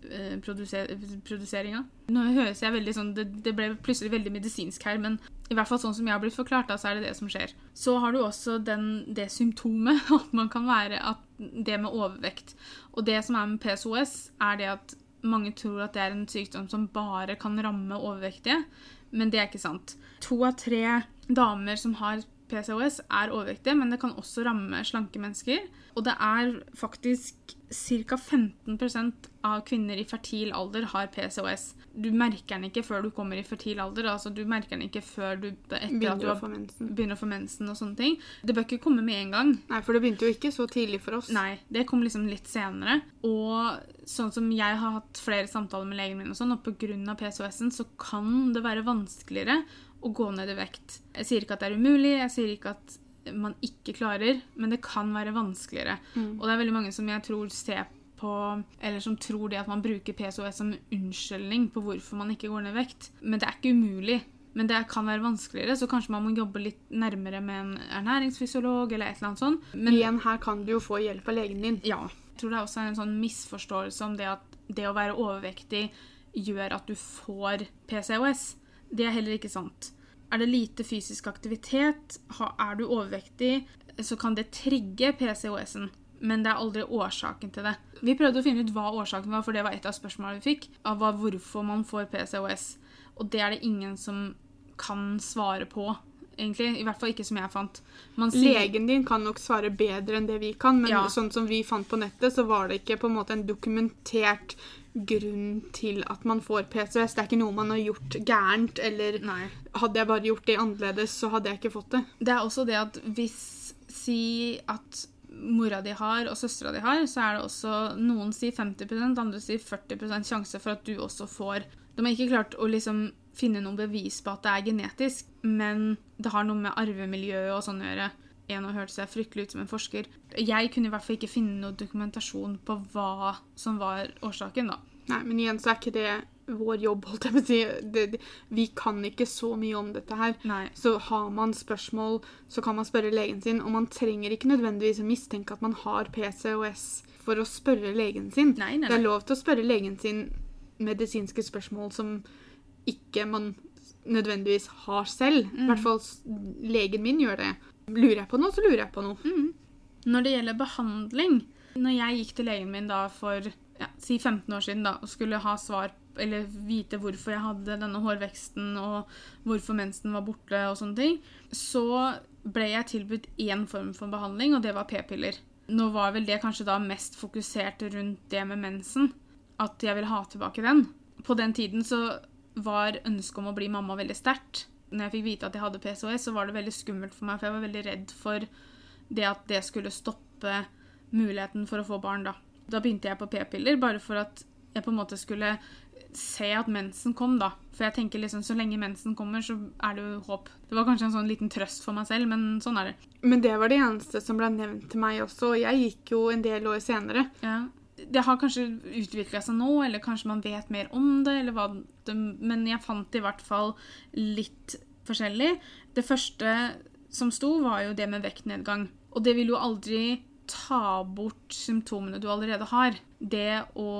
Speaker 1: hormonproduseringa. Nå høres jeg veldig sånn, det, det ble plutselig veldig medisinsk her, men i hvert fall sånn som jeg har blitt forklart, da, så er det det som skjer. Så har du også den, det symptomet at man kan være at det med overvekt. Og det som er med PSOS, er det at mange tror at det er en sykdom som bare kan ramme overvektige, men det er ikke sant. To av tre damer som har PCOS, er overvektige, men det kan også ramme slanke mennesker. Og det er faktisk ca. 15% av kvinner i fertil alder har PCOS. Du merker den ikke før du kommer i fertil alder. altså Du merker den ikke før du at du
Speaker 2: Begynner å
Speaker 1: begynner å få mensen og sånne ting. Det bør ikke komme med en gang.
Speaker 2: Nei, for det begynte jo ikke så tidlig for oss.
Speaker 1: Nei, det kom liksom litt senere. Og sånn som jeg har hatt flere samtaler med legen min, og sånn, og pga. PCOS-en så kan det være vanskeligere å gå ned i vekt. Jeg sier ikke at det er umulig, jeg sier ikke at man ikke klarer, men det kan være vanskeligere.
Speaker 2: Mm.
Speaker 1: Og det er veldig mange som jeg tror ser på Eller som tror det at man bruker PCOS som unnskyldning på hvorfor man ikke går ned i vekt. Men det er ikke umulig. Men det kan være vanskeligere, så kanskje man må jobbe litt nærmere med en ernæringsfysiolog eller et eller annet sånt. Men
Speaker 2: Igjen, her kan du jo få hjelp av legen din.
Speaker 1: ja. Jeg tror det er også en sånn misforståelse om det at det å være overvektig gjør at du får PCOS. Det er heller ikke sant. Er det lite fysisk aktivitet, er du overvektig, så kan det trigge PCOS-en. Men det er aldri årsaken til det. Vi prøvde å finne ut hva årsaken var, for det var et av spørsmålene vi fikk. Av hvorfor man får PCOS. Og det er det ingen som kan svare på, egentlig. I hvert fall ikke som jeg fant. Man sier-
Speaker 2: Legen din kan nok svare bedre enn det vi kan, men
Speaker 1: Ja.
Speaker 2: sånn som vi fant på nettet, så var det ikke på en måte en dokumentert grunn til at man får PCOS. Det er ikke noe man har gjort gærent, eller
Speaker 1: Nei.
Speaker 2: hadde jeg bare gjort det annerledes, så hadde jeg ikke fått det.
Speaker 1: Det er også det at hvis Si at mora di har, og søstera di har, så er det også Noen sier 50% andre sier 40% sjanse for at du også får De har ikke klart å liksom finne noen bevis på at det er genetisk, men det har noe med arvemiljøet og sånn å gjøre. En har hørt seg fryktelig ut som en forsker. Jeg kunne i hvert fall ikke finne noe dokumentasjon på hva som var årsaken, da.
Speaker 2: Nei, men igjen så er ikke det vår jobb, holdt jeg på å si. Det, det, vi kan ikke så mye om dette her.
Speaker 1: Nei.
Speaker 2: Så har man spørsmål, så kan man spørre legen sin. Og man trenger ikke nødvendigvis å mistenke at man har PCOS for å spørre legen sin.
Speaker 1: Nei, nei,
Speaker 2: Det er lov til å spørre legen sin medisinske spørsmål som ikke man nødvendigvis har selv. I hvert fall legen min gjør det. Lurer jeg på noe, så lurer jeg på noe.
Speaker 1: Når det gjelder behandling Når jeg gikk til legen min da for ja, si 15 år siden da, og skulle ha svar eller vite hvorfor jeg hadde denne hårveksten og hvorfor mensen var borte og sånne ting, så ble jeg tilbudt én form for behandling, og det var p-piller. Nå var vel det kanskje da mest fokusert rundt det med mensen, at jeg ville ha tilbake den. På den tiden så var ønsket om å bli mamma veldig sterkt. Når jeg fikk vite at jeg hadde PCOS, så var det veldig skummelt for meg, for jeg var veldig redd for det at det skulle stoppe muligheten for å få barn, da. Da begynte jeg på p-piller, bare for at jeg på en måte skulle se at mensen kom, da. For jeg tenker liksom, så lenge mensen kommer, så er det jo håp. Det var kanskje en sånn liten trøst for meg selv, men sånn er det.
Speaker 2: Men det var det eneste som ble nevnt til meg også. og Jeg gikk jo en del år senere.
Speaker 1: Ja. Det har kanskje utvikla seg nå, eller kanskje man vet mer om det, eller hva det Men jeg fant i hvert fall litt forskjellig. Det første som sto, var jo det med vektnedgang. Og det vil jo aldri ta bort symptomene du allerede har. Det å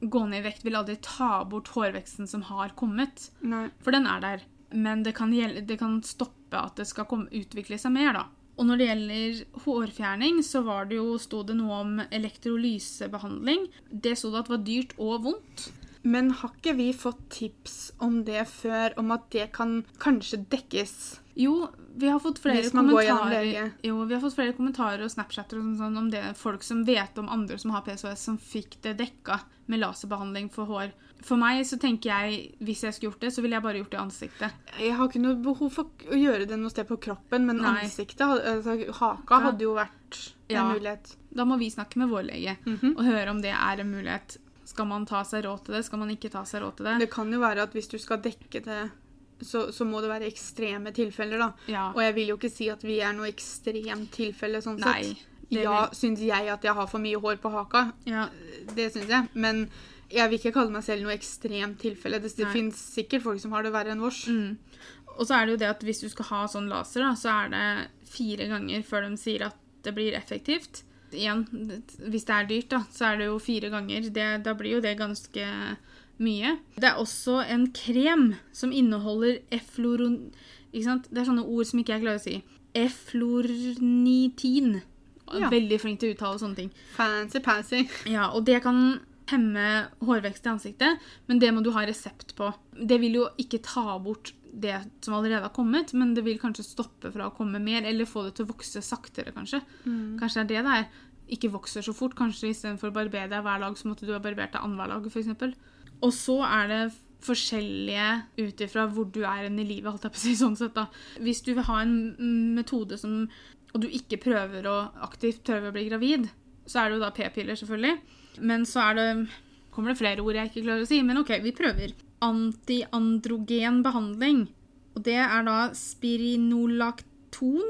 Speaker 1: gå ned i vekt vil aldri ta bort hårveksten som har kommet.
Speaker 2: Nei.
Speaker 1: For den er der. Men det kan, det kan stoppe at det skal komme, utvikle seg mer, da. Og når det gjelder hårfjerning, så var det jo, sto det noe om elektrolysebehandling. Det sto det at var dyrt og vondt.
Speaker 2: Men har ikke vi fått tips om det før, om at det kan kanskje dekkes?
Speaker 1: Jo, vi har fått flere kommentarer. Jo, vi har fått flere kommentarer og Snapchatter og sånn, sånn om det folk som vet om andre som har PCOS, som fikk det dekka med laserbehandling for hår. For meg så tenker jeg, hvis jeg skulle gjort det, så ville jeg bare gjort det i ansiktet.
Speaker 2: Jeg har ikke noe behov for å gjøre det noe sted på kroppen, men
Speaker 1: Nei.
Speaker 2: ansiktet, altså haka, hadde jo vært en
Speaker 1: Ja.
Speaker 2: mulighet.
Speaker 1: Da må vi snakke med vår lege
Speaker 2: Mhm.
Speaker 1: og høre om det er en mulighet. Skal man ta seg råd til det? Skal man ikke ta seg råd til det?
Speaker 2: Det kan jo være at hvis du skal dekke det, så, så må det være ekstreme tilfeller, da.
Speaker 1: Ja.
Speaker 2: Og jeg vil jo ikke si at vi er noe ekstremt tilfelle sånn
Speaker 1: Nei.
Speaker 2: sett. Ja,
Speaker 1: vil-
Speaker 2: syns jeg at jeg har for mye hår på haka?
Speaker 1: ja.
Speaker 2: Det syns jeg. Men jeg vil ikke kalle meg selv noe ekstremt tilfelle. Det, det fins sikkert folk som har det verre enn vårs.
Speaker 1: Mm. Og så er det jo det at hvis du skal ha sånn laser, da, så er det fire ganger før de sier at det blir effektivt. Igjen, hvis det er dyrt, da, så er det jo fire ganger. Det, da blir jo det ganske mye. Det er også en krem som inneholder efloron... Ikke sant? Det er sånne ord som ikke jeg klarer å si. Eflornitin.
Speaker 2: Ja.
Speaker 1: Veldig flink til å uttale sånne ting.
Speaker 2: Fancy-pansy.
Speaker 1: Ja, og det kan hemme hårvekst i ansiktet, men det må du ha resept på. Det vil jo ikke ta bort det som allerede har kommet, men det vil kanskje stoppe fra å komme mer, eller få det til å vokse saktere, kanskje. Kanskje det er det det er. Ikke vokser så fort. Kanskje istedenfor å barbere deg hver dag, så måtte du ha barbert deg annenhver dag, f.eks. Og så er det forskjellige ut ifra hvor du er i livet, holdt jeg på å si sånn sett, da. Hvis du vil ha en mm, metode som Og du ikke prøver å aktivt prøve å bli gravid, så er det jo da p-piller, selvfølgelig. Men så er det Kommer det flere ord jeg ikke klarer å si, men OK, vi prøver. Antiandrogen behandling. Og det er da spirinolakton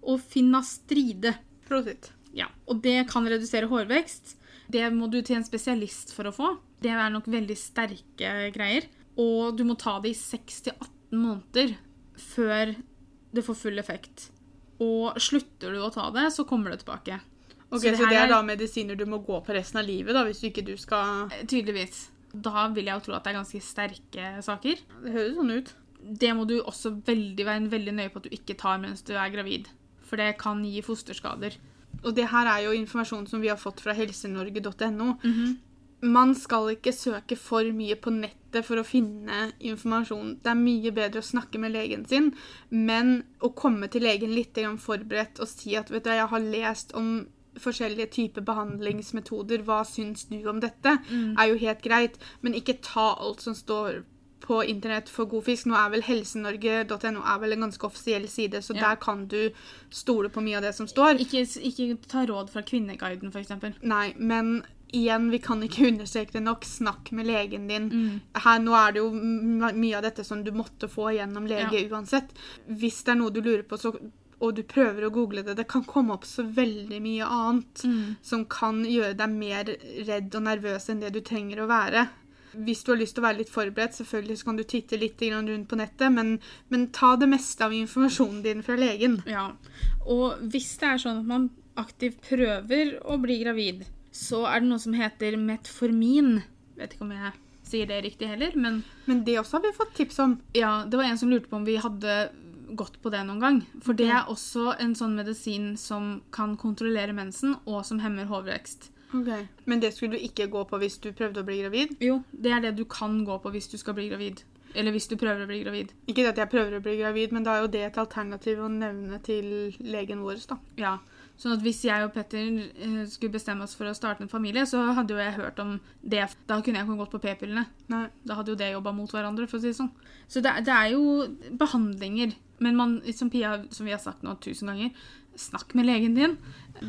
Speaker 1: og finastride.
Speaker 2: Prosit.
Speaker 1: Ja, og det kan redusere hårvekst. Det må du til en spesialist for å få. Det er nok veldig sterke greier. Og du må ta det i 6-18 måneder før det får full effekt. Og slutter du å ta det, så kommer det tilbake.
Speaker 2: Ok,
Speaker 1: Så det
Speaker 2: Så det er da medisiner du må gå på resten av livet, da, hvis du ikke du skal
Speaker 1: Eh, Tydeligvis. Da vil jeg jo tro at det er ganske sterke saker.
Speaker 2: Det høres sånn ut.
Speaker 1: Det må du også veldig, være veldig nøye på at du ikke tar mens du er gravid. For det kan gi fosterskader.
Speaker 2: Og det her er jo informasjon som vi har fått fra helsenorge.no. Man skal ikke søke for mye på nettet for å finne informasjon. Det er mye bedre å snakke med legen sin, men å komme til legen litt forberedt og si at vet du, jeg har lest om forskjellige typer behandlingsmetoder, hva syns du om dette, er jo helt greit. Men ikke ta alt som står på internett for god fisk. Nå er vel helsenorge.no er vel en ganske offisiell side, så
Speaker 1: Ja.
Speaker 2: der kan du stole på mye av det som står.
Speaker 1: Ikke, ikke ta råd fra Kvinneguiden, f.eks.
Speaker 2: Nei, men igjen, vi kan ikke understreke det nok. Snakk med legen din.
Speaker 1: Mm.
Speaker 2: Her, nå er det jo mye av dette som du måtte få gjennom lege uansett. Hvis det er noe du lurer på, så, og du prøver å google det, det kan komme opp så veldig mye annet
Speaker 1: Mm.
Speaker 2: som kan gjøre deg mer redd og nervøs enn det du trenger å være. Hvis du har lyst til å være litt forberedt, selvfølgelig så kan du titte litt rundt på nettet, men, men ta det meste av informasjonen din fra legen.
Speaker 1: Ja. Og hvis det er sånn at man aktivt prøver å bli gravid, så er det noe som heter metformin. Vet ikke om jeg sier det riktig heller, men
Speaker 2: Men det også har vi fått tips om.
Speaker 1: ja, det var en som lurte på om vi hadde gått på det noen gang. For det er også en sånn medisin som kan kontrollere mensen, og som hemmer hårvekst.
Speaker 2: Men det skulle du ikke gå på hvis du prøvde å bli gravid?
Speaker 1: Jo, det er det du kan gå på hvis du skal bli gravid. Eller hvis du prøver å bli gravid.
Speaker 2: Ikke det at jeg prøver å bli gravid, men da er jo det et alternativ å nevne til legen vår. da.
Speaker 1: Ja, sånn at hvis jeg og Petter eh, skulle bestemme oss for å starte en familie, så hadde jo jeg hørt om det. Da kunne jeg ikke gått på p-pillene. Da hadde jo det jobba mot hverandre, for å si det sånn. Så det, det er jo behandlinger. Men man, som Pia, som vi har sagt nå tusen ganger, snakk med legen din.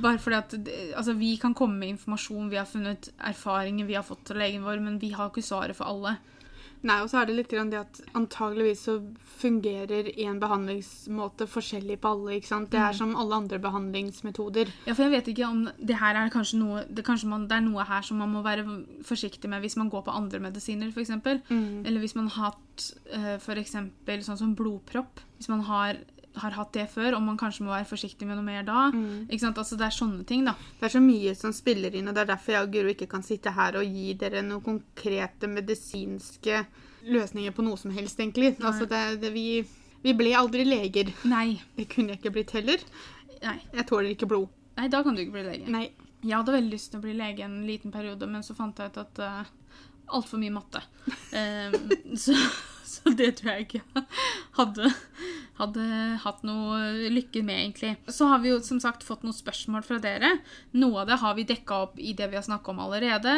Speaker 1: Bare fordi at altså, Vi kan komme med informasjon, vi har funnet erfaringer vi har fått til legen vår, men vi har ikke svaret for alle.
Speaker 2: Nei, og så er det litt grann det at antageligvis så fungerer en behandlingsmåte forskjellig på alle. ikke sant? Det er som alle andre behandlingsmetoder.
Speaker 1: Ja, for jeg vet ikke om det her er kanskje noe det, kanskje man, det er noe her som man må være forsiktig med hvis man går på andre medisiner, f.eks.
Speaker 2: Mm.
Speaker 1: Eller hvis man har hatt uh, f.eks. sånn som blodpropp. Hvis man har, har hatt det før, og man kanskje må være forsiktig med noe mer da.
Speaker 2: Mm.
Speaker 1: Ikke sant? Altså, det er sånne ting, da.
Speaker 2: Det er så mye som spiller inn, og det er derfor jeg og Guro ikke kan sitte her og gi dere noen konkrete medisinske løsninger på noe som helst, egentlig. Altså, det, det, vi, vi ble aldri leger.
Speaker 1: Nei.
Speaker 2: Det kunne jeg ikke blitt heller.
Speaker 1: Nei.
Speaker 2: Jeg tåler ikke blod.
Speaker 1: Nei, da kan du ikke bli lege.
Speaker 2: Nei.
Speaker 1: Jeg hadde veldig lyst til å bli lege en liten periode, men så fant jeg ut at uh, altfor mye matte. um, så, så det tror jeg ikke hadde, hadde hatt noe lykke med, egentlig. Så har vi jo som sagt fått noen spørsmål fra dere. Noe av det har vi dekka opp i det vi har snakka om allerede.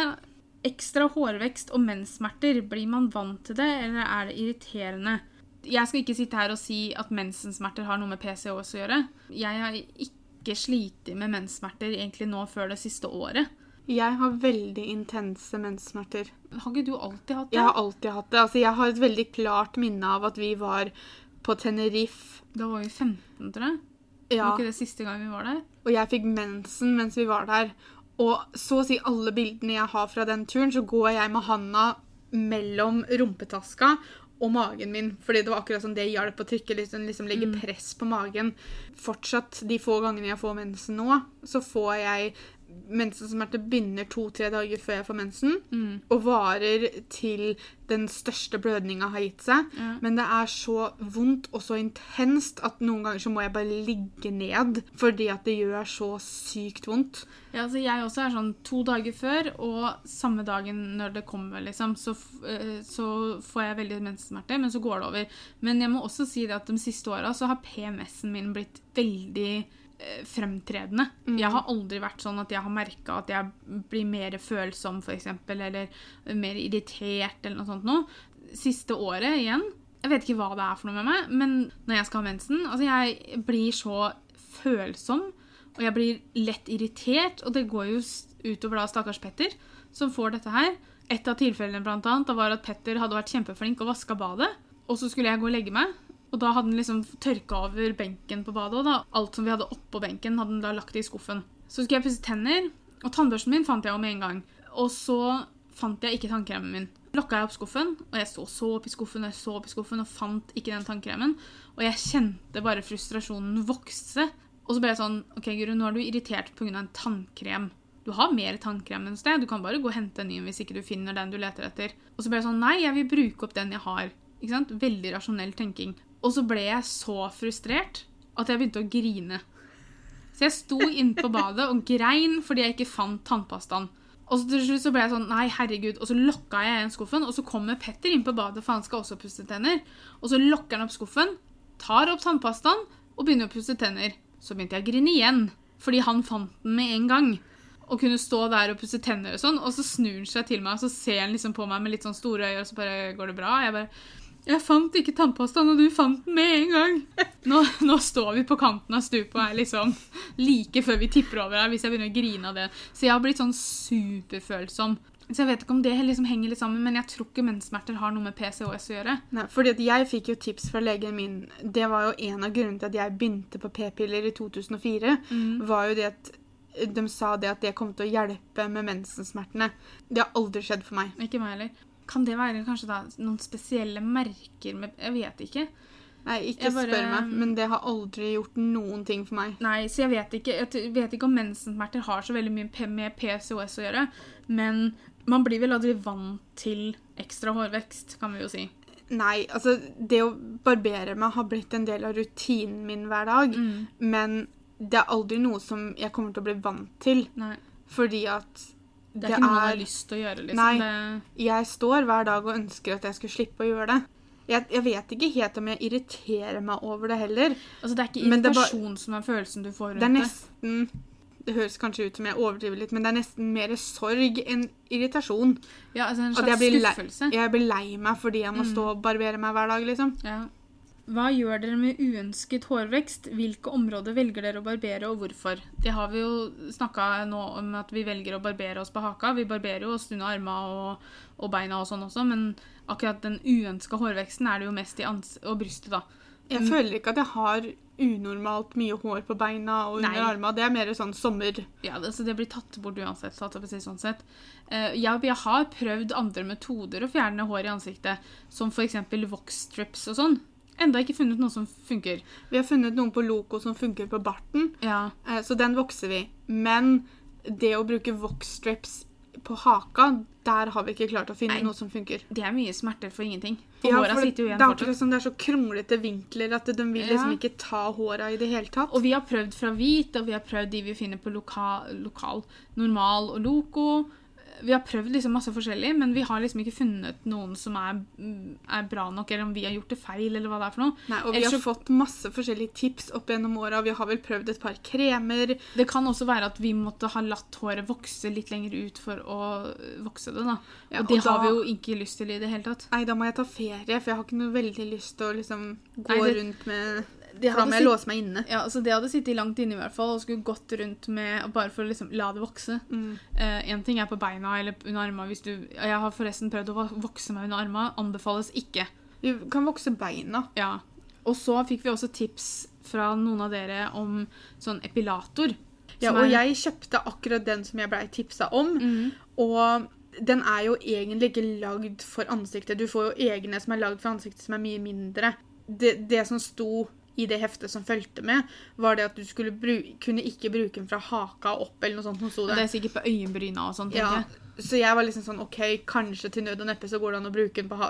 Speaker 1: Ekstra hårvekst og menssmerter, blir man vant til det, eller er det irriterende? Jeg skal ikke sitte her og si at mensensmerter har noe med PCOS å gjøre. Jeg har ikke slitt med menssmerter egentlig nå før det siste året.
Speaker 2: Jeg har veldig intense menssmerter.
Speaker 1: Har ikke du alltid hatt det?
Speaker 2: Jeg har alltid hatt det. Altså, jeg har et veldig klart minne av at vi var på Tenerife.
Speaker 1: Da var vi 15, tror jeg.
Speaker 2: Ja,
Speaker 1: Var ikke det siste gang vi var der?
Speaker 2: og jeg fikk mensen mens vi var der. Og så å si alle bildene jeg har fra den turen, så går jeg med handa mellom rumpetaska og magen min. Fordi det var akkurat sånn det hjalp å trykke, liksom, liksom legge press på magen. Fortsatt de få gangene jeg får mensen nå, så får jeg mensensmerter begynner to-tre dager før jeg får mensen,
Speaker 1: Mm.
Speaker 2: og varer til den største blødninga har gitt seg.
Speaker 1: Ja.
Speaker 2: Men det er så vondt og så intenst at noen ganger så må jeg bare ligge ned fordi at det gjør så sykt vondt.
Speaker 1: Ja, altså jeg også er sånn to dager før, og samme dagen når det kommer, liksom, så, eh, så får jeg veldig mensensmerter, men så går det over. Men jeg må også si det at de siste åra så har PMS-en min blitt veldig eh, fremtredende. Jeg har aldri vært sånn at jeg har merka at jeg blir mer følsom, f.eks., eller mer irritert, eller noe sånt noe. Siste året igjen Jeg vet ikke hva det er for noe med meg, men når jeg skal ha mensen Altså, jeg blir så følsom. Og jeg blir lett irritert, og det går jo utover da stakkars Petter, som får dette her. Et av tilfellene blant annet, var at Petter hadde vært kjempeflink og vaska badet. Og så skulle jeg gå og legge meg, og da hadde han liksom tørka over benken på badet. Da, alt som vi hadde oppå benken, hadde han da lagt i skuffen. Så skulle jeg pusse tenner, og tannbørsten min fant jeg jo med en gang. Og så fant jeg ikke tannkremen min. Lokka jeg opp skuffen, og jeg så, så opp i skuffen og jeg så opp i skuffen og fant ikke den tannkremen. Og jeg kjente bare frustrasjonen vokse. Og så ble jeg sånn OK, Guru, nå er du irritert pga. en tannkrem. Du har mer tannkrem enn sted. Du kan bare gå og hente en ny hvis ikke du finner den du leter etter. Og så ble jeg sånn Nei, jeg vil bruke opp den jeg har. Ikke sant? Veldig rasjonell tenking. Og så ble jeg så frustrert at jeg begynte å grine. Så jeg sto inne på badet og grein fordi jeg ikke fant tannpastaen. Og så til slutt så ble jeg sånn Nei, herregud. Og så lokka jeg igjen skuffen, og så kommer Petter inn på badet, for han skal også pusse tenner. Og så lokker han opp skuffen, tar opp tannpastaen og begynner å pusse tenner. Så begynte jeg å grine igjen, fordi han fant den med en gang. Og kunne stå der og pusse tenner og sånn. Og så snur han seg til meg, og så ser han liksom på meg med litt sånn store øyne, og så bare Går det bra? Jeg bare Jeg fant ikke tannpastaen, og du fant den med en gang. Nå, nå står vi på kanten av stupet og er liksom like før vi tipper over her, hvis jeg begynner å grine av det. Så jeg har blitt sånn superfølsom. Så jeg vet ikke om det liksom henger litt sammen, men jeg tror ikke menssmerter har noe med PCOS å gjøre.
Speaker 2: Nei, fordi at jeg fikk jo tips fra legen min. Det var jo en av grunnene til at jeg begynte på p-piller i 2004. var jo det at de sa det at det kom til å hjelpe med mensensmertene. Det har aldri skjedd for meg.
Speaker 1: Ikke meg heller. Kan det være kanskje da noen spesielle merker med Jeg vet ikke.
Speaker 2: Nei, ikke
Speaker 1: bare-
Speaker 2: spør meg, men det har aldri gjort noen ting for meg.
Speaker 1: Nei, så jeg vet ikke, jeg vet ikke om mensensmerter har så veldig mye med PCOS å gjøre. Men man blir vel aldri vant til ekstra hårvekst, kan vi jo si.
Speaker 2: Nei, altså det å barbere meg har blitt en del av rutinen min hver dag.
Speaker 1: Mm.
Speaker 2: Men det er aldri noe som jeg kommer til å bli vant til.
Speaker 1: Nei.
Speaker 2: Fordi at
Speaker 1: Det er
Speaker 2: Det
Speaker 1: ikke noe jeg har
Speaker 2: er-
Speaker 1: lyst til å gjøre, liksom.
Speaker 2: Nei.
Speaker 1: Det,
Speaker 2: jeg står hver dag og ønsker at jeg skulle slippe å gjøre det. Jeg, jeg vet ikke helt om jeg irriterer meg over det heller.
Speaker 1: altså, det er ikke
Speaker 2: irritasjon er
Speaker 1: som er følelsen du får rundt
Speaker 2: Det er nesten Det høres kanskje ut som jeg overdriver litt, men det er nesten mer sorg enn irritasjon.
Speaker 1: Ja, altså en
Speaker 2: jeg
Speaker 1: slags
Speaker 2: lei-
Speaker 1: skuffelse.
Speaker 2: Jeg blir lei meg fordi jeg må
Speaker 1: Mm.
Speaker 2: stå og barbere meg hver dag, liksom.
Speaker 1: Ja. Hva gjør dere med uønsket hårvekst? Hvilke områder velger dere å barbere, og hvorfor? Det har vi jo snakka nå om at vi velger å barbere oss på haka. Vi barberer jo oss under armene og, og beina og sånn også, men akkurat den uønska hårveksten er det jo mest i ans og brystet, da.
Speaker 2: Jeg føler ikke at jeg har unormalt mye hår på beina og under armene. Det er mer sånn sommer.
Speaker 1: Ja, det, så det blir tatt bort uansett. jeg å si sånn sett. Eh, jeg, jeg har prøvd andre metoder å fjerne hår i ansiktet, som f.eks. vox-strips og sånn. Enda ikke funnet noe som funker.
Speaker 2: Vi har funnet noen på Loco som funker på barten,
Speaker 1: Ja,
Speaker 2: eh, så den vokser vi. Men det å bruke vox-strips på haka, der har vi ikke klart å finne
Speaker 1: Nei.
Speaker 2: noe som funker.
Speaker 1: Det er mye smerter for ingenting. For
Speaker 2: Ja,
Speaker 1: håra sitter jo
Speaker 2: det
Speaker 1: igjen fortsatt.
Speaker 2: akkurat som det er så kronglete vinkler at de vil liksom
Speaker 1: Ja.
Speaker 2: ikke ta håra i det hele tatt.
Speaker 1: Og vi har prøvd fra hvit, og vi har prøvd de vi finner på loka, lokal, normal og loco. Vi har prøvd liksom masse forskjellig, men vi har liksom ikke funnet noen som er, er bra nok, eller om vi har gjort det feil, eller hva det er for noe.
Speaker 2: Nei, og vi
Speaker 1: Ellers
Speaker 2: har fått masse forskjellige tips opp gjennom åra. Vi har vel prøvd et par kremer.
Speaker 1: Det kan også være at vi måtte ha latt håret vokse litt lenger ut for å vokse det, da.
Speaker 2: Ja,
Speaker 1: og det
Speaker 2: og da-
Speaker 1: har vi jo ikke lyst til i det hele tatt.
Speaker 2: Nei, da må jeg ta ferie, for jeg har ikke noe veldig lyst til å liksom gå
Speaker 1: Nei, det-
Speaker 2: rundt med
Speaker 1: Det
Speaker 2: hadde, jeg låse meg inne.
Speaker 1: Ja, altså det hadde sittet langt inne i hvert fall, og skulle gått rundt med bare for å liksom la det vokse.
Speaker 2: Mm.
Speaker 1: uh, ting er på beina eller under armene du Jeg har forresten prøvd å vokse meg under armene. Anbefales ikke.
Speaker 2: Du kan vokse beina.
Speaker 1: Ja. Og så fikk vi også tips fra noen av dere om sånn epilator.
Speaker 2: Ja, og
Speaker 1: er-
Speaker 2: jeg kjøpte akkurat den som jeg blei tipsa om.
Speaker 1: Mm.
Speaker 2: Og den er jo egentlig ikke lagd for ansiktet. Du får jo egne som er lagd for ansiktet, som er mye mindre. Det, det som sto i det heftet som fulgte med, var det at du skulle bru kunne ikke bruke den fra haka opp, eller noe sånt. som
Speaker 1: så
Speaker 2: det.
Speaker 1: det er sikkert på øyenbryna og sånt.
Speaker 2: Ja, så jeg var liksom sånn OK, kanskje til nød og neppe så går det an å bruke den på, ha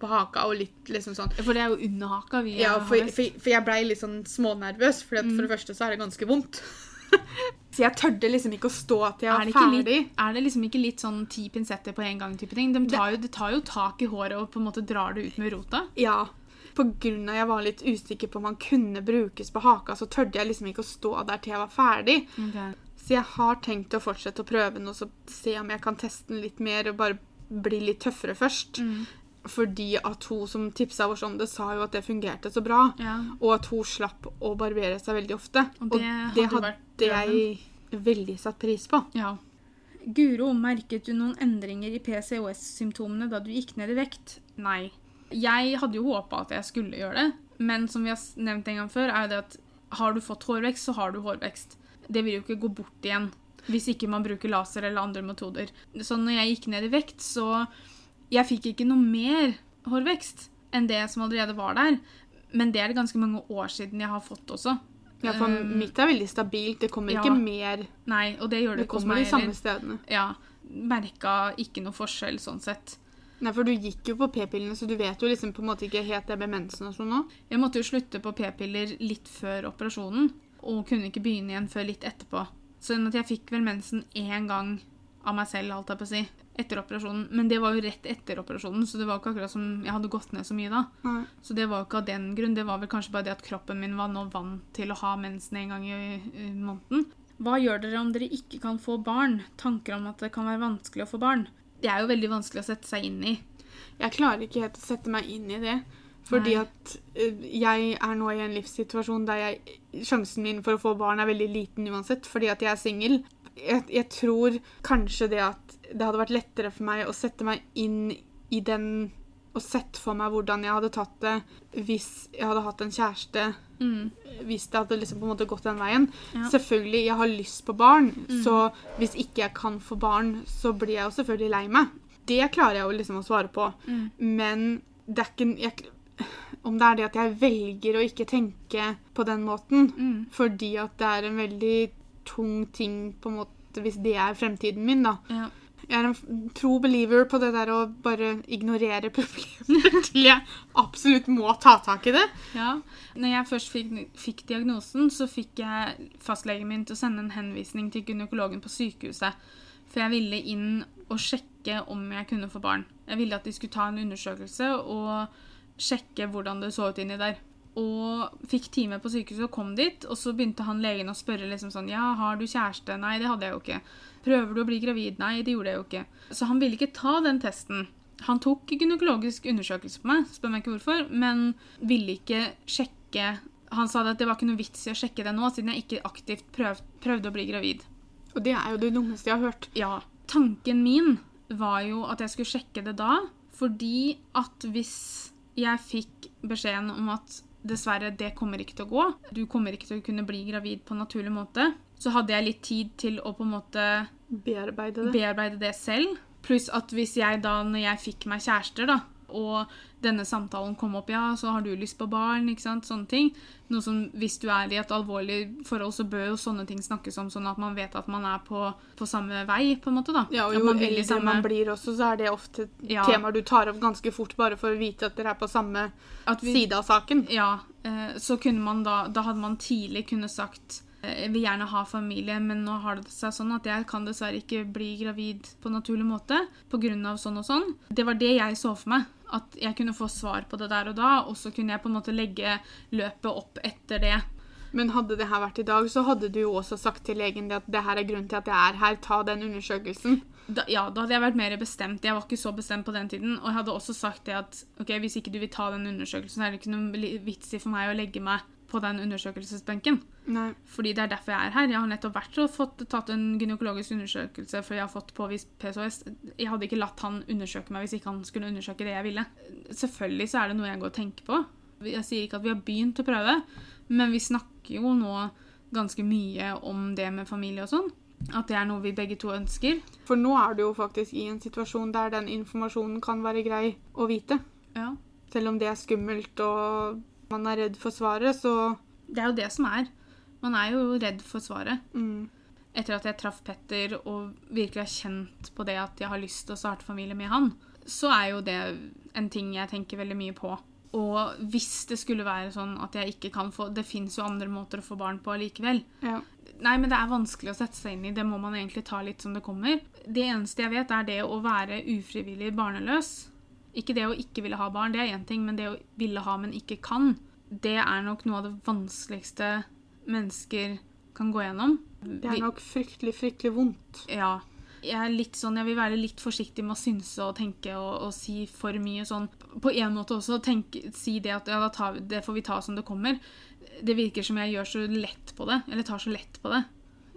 Speaker 2: på haka og litt liksom sånn.
Speaker 1: For det er jo under haka vi
Speaker 2: Ja,
Speaker 1: har
Speaker 2: for,
Speaker 1: mest.
Speaker 2: for, for jeg blei litt sånn smånervøs, for,
Speaker 1: Mm.
Speaker 2: for det første så er det ganske vondt. så jeg tørde liksom ikke å stå til jeg var ferdig.
Speaker 1: litt, er det liksom ikke litt sånn ti pinsetter på en gang? type ting? De tar jo, det tar jo tak i håret og på en måte drar det ut med rota.
Speaker 2: Ja. Av jeg var litt usikker på om han kunne brukes på haka, så tørde jeg liksom ikke å stå der til jeg var ferdig. Så jeg har tenkt å fortsette å prøve den og så se om jeg kan teste den litt mer og bare bli litt tøffere først.
Speaker 1: Mm.
Speaker 2: Fordi at hun som tipsa oss om det, sa jo at det fungerte så bra.
Speaker 1: Ja.
Speaker 2: Og at hun slapp å barbere seg veldig ofte.
Speaker 1: Og
Speaker 2: Og
Speaker 1: det
Speaker 2: det,
Speaker 1: hadde
Speaker 2: hadde jeg veldig satt pris på.
Speaker 1: ja. Guro, merket du noen endringer i PCOS-symptomene da du gikk ned i vekt? Nei. Jeg hadde jo håpa at jeg skulle gjøre det, men som vi har nevnt en gang før, er jo det at har du fått hårvekst, så har du hårvekst. Det vil jo ikke gå bort igjen hvis ikke man bruker laser eller andre metoder. Så når jeg gikk ned i vekt, så Jeg fikk ikke noe mer hårvekst enn det som allerede var der. Men det er det ganske mange år siden jeg har fått også.
Speaker 2: Ja, for
Speaker 1: Um,
Speaker 2: mitt er veldig stabilt. Det kommer
Speaker 1: ja.
Speaker 2: ikke mer.
Speaker 1: Nei, og det gjør det,
Speaker 2: Det
Speaker 1: ikke hos
Speaker 2: kommer
Speaker 1: meg
Speaker 2: de samme stedene.
Speaker 1: Ja, merka ikke noe forskjell sånn sett.
Speaker 2: Nei, for du gikk jo på p-pillene, så du vet jo liksom på en måte ikke helt det med mensen og sånn nå.
Speaker 1: Jeg måtte jo slutte på p-piller litt før operasjonen, og kunne ikke begynne igjen før litt etterpå. Sånn at jeg fikk vel mensen én gang av meg selv, alt jeg på å si, etter operasjonen. Men det var jo rett etter operasjonen, så det var ikke akkurat som jeg hadde gått ned så mye da.
Speaker 2: Nei.
Speaker 1: Så det var jo ikke av den grunn. Det var vel kanskje bare det at kroppen min var nå vant til å ha mensen en gang i, i måneden. Hva gjør dere om dere ikke kan få barn? Tanker om at det kan være vanskelig å få barn? Det er jo veldig vanskelig å sette seg inn i.
Speaker 2: Jeg klarer ikke helt å sette meg inn i det. Fordi
Speaker 1: Nei.
Speaker 2: at eh, jeg er nå i en livssituasjon der jeg, sjansen min for å få barn er veldig liten uansett, fordi at jeg er singel. Jeg, jeg tror kanskje det at det hadde vært lettere for meg å sette meg inn i den og sett for meg hvordan jeg hadde tatt det hvis jeg hadde hatt en kjæreste.
Speaker 1: Mm.
Speaker 2: Hvis det hadde liksom på en måte gått den veien.
Speaker 1: Ja.
Speaker 2: Selvfølgelig, jeg har lyst på barn, så hvis ikke jeg kan få barn, så blir jeg jo selvfølgelig lei meg. Det klarer jeg jo liksom å svare på.
Speaker 1: Mm.
Speaker 2: Men det er ikke jeg, Om det er det at jeg velger å ikke tenke på den måten
Speaker 1: Mm.
Speaker 2: fordi at det er en veldig tung ting på en måte hvis det er fremtiden min, da.
Speaker 1: Ja.
Speaker 2: Jeg er en tro believer på det der å bare ignorere problemer til jeg absolutt må ta tak i det.
Speaker 1: Ja. Når jeg først fikk, fikk diagnosen, så fikk jeg fastlegen min til å sende en henvisning til gynekologen på sykehuset. For jeg ville inn og sjekke om jeg kunne få barn. Jeg ville at de skulle ta en undersøkelse og sjekke hvordan det så ut inni der. Og fikk time på sykehuset og kom dit, og så begynte han legen å spørre liksom sånn Ja, har du kjæreste? Nei, det hadde jeg jo ikke. Prøver du å bli gravid? Nei, det gjorde jeg jo ikke. Så han ville ikke ta den testen. Han tok gynekologisk undersøkelse på meg, spør meg ikke hvorfor, men ville ikke sjekke Han sa at det var ikke noe vits i å sjekke det nå, siden jeg ikke aktivt prøv, prøvde å bli gravid.
Speaker 2: Og det er jo det dummeste jeg har hørt.
Speaker 1: Ja. Tanken min var jo at jeg skulle sjekke det da, fordi at hvis jeg fikk beskjeden om at dessverre, det kommer ikke til å gå, du kommer ikke til å kunne bli gravid på en naturlig måte, så hadde jeg litt tid til å på en måte
Speaker 2: Bearbeide det.
Speaker 1: bearbeide det selv. Pluss at hvis jeg da, når jeg fikk meg kjærester, da, og denne samtalen kom opp, ja, så har du lyst på barn, ikke sant, sånne ting. Noe som, hvis du er i et alvorlig forhold, så bør jo sånne ting snakkes om, sånn at man vet at man er på, på samme vei, på en måte, da.
Speaker 2: ja, og jo
Speaker 1: man
Speaker 2: eldre
Speaker 1: samme-
Speaker 2: man blir også, så er det ofte
Speaker 1: Ja.
Speaker 2: temaer du tar opp ganske fort, bare for å vite at dere er på samme
Speaker 1: vi-
Speaker 2: side av saken.
Speaker 1: Ja, eh, så kunne man da Da hadde man tidlig kunne sagt eh, jeg vil gjerne ha familie, men nå har det seg sånn at jeg kan dessverre ikke bli gravid på naturlig måte pga. sånn og sånn. Det var det jeg så for meg. At jeg kunne få svar på det der og da, og så kunne jeg på en måte legge løpet opp etter det.
Speaker 2: Men hadde det her vært i dag, så hadde du jo også sagt til legen at det her er grunnen til at jeg er her, ta den undersøkelsen.
Speaker 1: Da, ja, da hadde jeg vært mer bestemt. Jeg var ikke så bestemt på den tiden. Og jeg hadde også sagt det at ok, hvis ikke du vil ta den undersøkelsen, er det ikke noe li- vits i for meg å legge meg på den undersøkelsesbenken.
Speaker 2: Nei.
Speaker 1: Fordi det er derfor jeg er her. Jeg har nettopp vært og fått tatt en gynekologisk undersøkelse fordi jeg har fått påvist PCOS. Jeg hadde ikke latt han undersøke meg hvis ikke han skulle undersøke det jeg ville. Selvfølgelig så er det noe jeg går og tenker på. Jeg sier ikke at vi har begynt å prøve, men vi snakker jo nå ganske mye om det med familie og sånn. At det er noe vi begge to ønsker.
Speaker 2: For nå er du jo faktisk i en situasjon der den informasjonen kan være grei å vite.
Speaker 1: Ja.
Speaker 2: Selv om det er skummelt og man er redd for svaret, så
Speaker 1: Det er jo det som er. Man er jo redd for svaret.
Speaker 2: mm,
Speaker 1: etter at jeg traff Petter og virkelig har kjent på det at jeg har lyst til å starte familie med han, så er jo det en ting jeg tenker veldig mye på. Og hvis det skulle være sånn at jeg ikke kan få Det fins jo andre måter å få barn på likevel.
Speaker 2: ja.
Speaker 1: Nei, men det er vanskelig å sette seg inn i. Det må man egentlig ta litt som det kommer. Det eneste jeg vet, er det å være ufrivillig barneløs. Ikke det å ikke ville ha barn, det er én ting, men det å ville ha, men ikke kan, det er nok noe av det vanskeligste mennesker kan gå gjennom.
Speaker 2: Det er nok fryktelig, fryktelig vondt.
Speaker 1: ja. Jeg er sånn, jeg vil være litt forsiktig med å synse og tenke og, og si for mye sånn. På en måte også tenk, si det at ja, det får vi ta som det kommer. Det virker som jeg gjør så lett på det, eller tar så lett på det.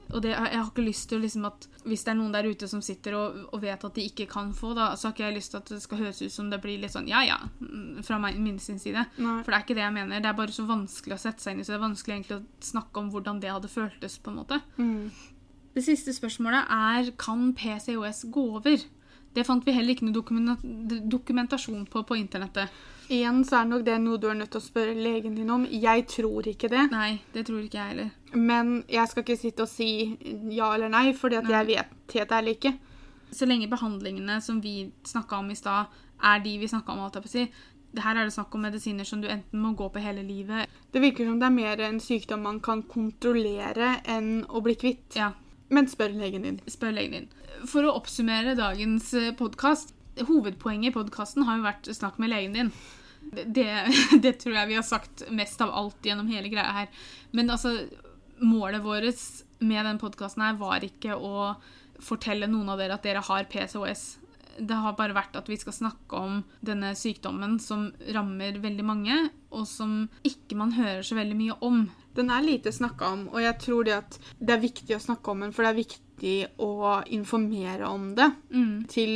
Speaker 1: Og det, jeg har ikke lyst til liksom at Hvis det er noen der ute som sitter og, og vet at de ikke kan få, da, så har ikke jeg lyst til at det skal høres ut som det blir litt sånn ja ja, mm, fra meg, min sin side.
Speaker 2: Nei.
Speaker 1: For det er ikke det jeg mener. Det er bare så vanskelig å sette seg inn i, så det er vanskelig egentlig å snakke om hvordan det hadde føltes. på en måte.
Speaker 2: Mm.
Speaker 1: Det siste spørsmålet er kan PCOS gå over. Det fant vi heller ikke noe dokumentasjon på på internettet.
Speaker 2: Igjen så er nok det noe du er nødt til å spørre legen din om. Jeg tror ikke det.
Speaker 1: Nei, det tror ikke jeg heller.
Speaker 2: Men jeg skal ikke sitte og si ja eller nei, fordi at
Speaker 1: Nei.
Speaker 2: jeg vet helt ærlig ikke.
Speaker 1: Så lenge behandlingene som vi snakka om i stad, er de vi snakka om, alt jeg på å si. Det her er det snakk om medisiner som du enten må gå på hele livet
Speaker 2: Det virker som det er mer en sykdom man kan kontrollere enn å bli kvitt.
Speaker 1: Ja,
Speaker 2: Men spør legen din.
Speaker 1: spør legen din. For å oppsummere dagens podkast Hovedpoenget i podkasten har jo vært snakk med legen din. Det, det tror jeg vi har sagt mest av alt gjennom hele greia her. Men altså, målet vårt med den podkasten her var ikke å fortelle noen av dere at dere har PCOS. Det har bare vært at vi skal snakke om denne sykdommen som rammer veldig mange, og som ikke man hører så veldig mye om.
Speaker 2: Den er lite snakka om, og jeg tror det at det er viktig å snakke om den, for det er viktig å informere om det
Speaker 1: Mm.
Speaker 2: til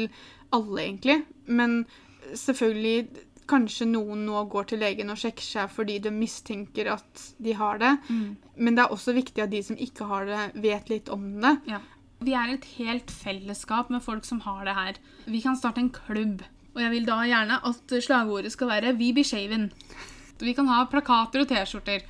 Speaker 2: alle, egentlig. Men selvfølgelig Kanskje noen nå går til legen og sjekker seg fordi de mistenker at de har det.
Speaker 1: Mm.
Speaker 2: Men det er også viktig at de som ikke har det, vet litt om det.
Speaker 1: Ja. Vi er et helt fellesskap med folk som har det her. Vi kan starte en klubb. Og jeg vil da gjerne at slagordet skal være 'Vi blir shaven'. Vi kan ha plakater og T-skjorter.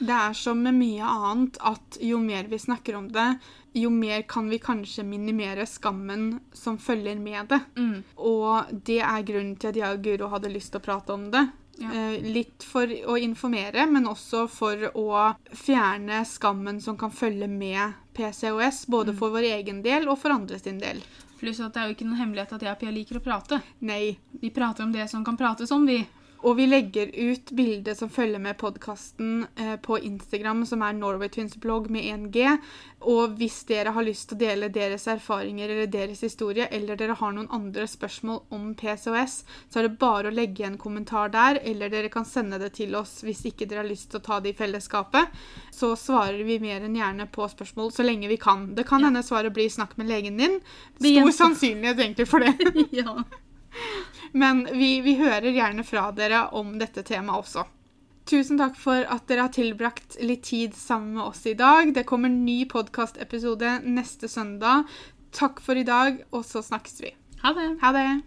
Speaker 2: Det er som med mye annet at jo mer vi snakker om det, jo mer kan vi kanskje minimere skammen som følger med det.
Speaker 1: Mm.
Speaker 2: Og det er grunnen til at jeg og Guro hadde lyst til å prate om det.
Speaker 1: Ja.
Speaker 2: Eh, litt for å informere, men også for å fjerne skammen som kan følge med PCOS, både for vår egen del og for andres sin del.
Speaker 1: Pluss at det er jo ikke noen hemmelighet at jeg og Pia liker å prate.
Speaker 2: Nei.
Speaker 1: Vi prater om det som kan prates om, vi.
Speaker 2: Og vi legger ut bildet som følger med podkasten eh, på Instagram, som er Norway Twins blogg med 1G. Og hvis dere har lyst til å dele deres erfaringer eller deres historie, eller dere har noen andre spørsmål om PCOS, så er det bare å legge en kommentar der, eller dere kan sende det til oss hvis ikke dere har lyst til å ta det i fellesskapet. Så svarer vi mer enn gjerne på spørsmål så lenge vi kan. Det kan hende svaret blir 'snakk med legen din'. Stor sannsynlighet egentlig for det.
Speaker 1: ja.
Speaker 2: Men vi, vi hører gjerne fra dere om dette temaet også. Tusen takk for at dere har tilbrakt litt tid sammen med oss i dag. Det kommer en ny podkastepisode neste søndag. Takk for i dag, og så snakkes vi.
Speaker 1: Ha det.
Speaker 2: Ha det!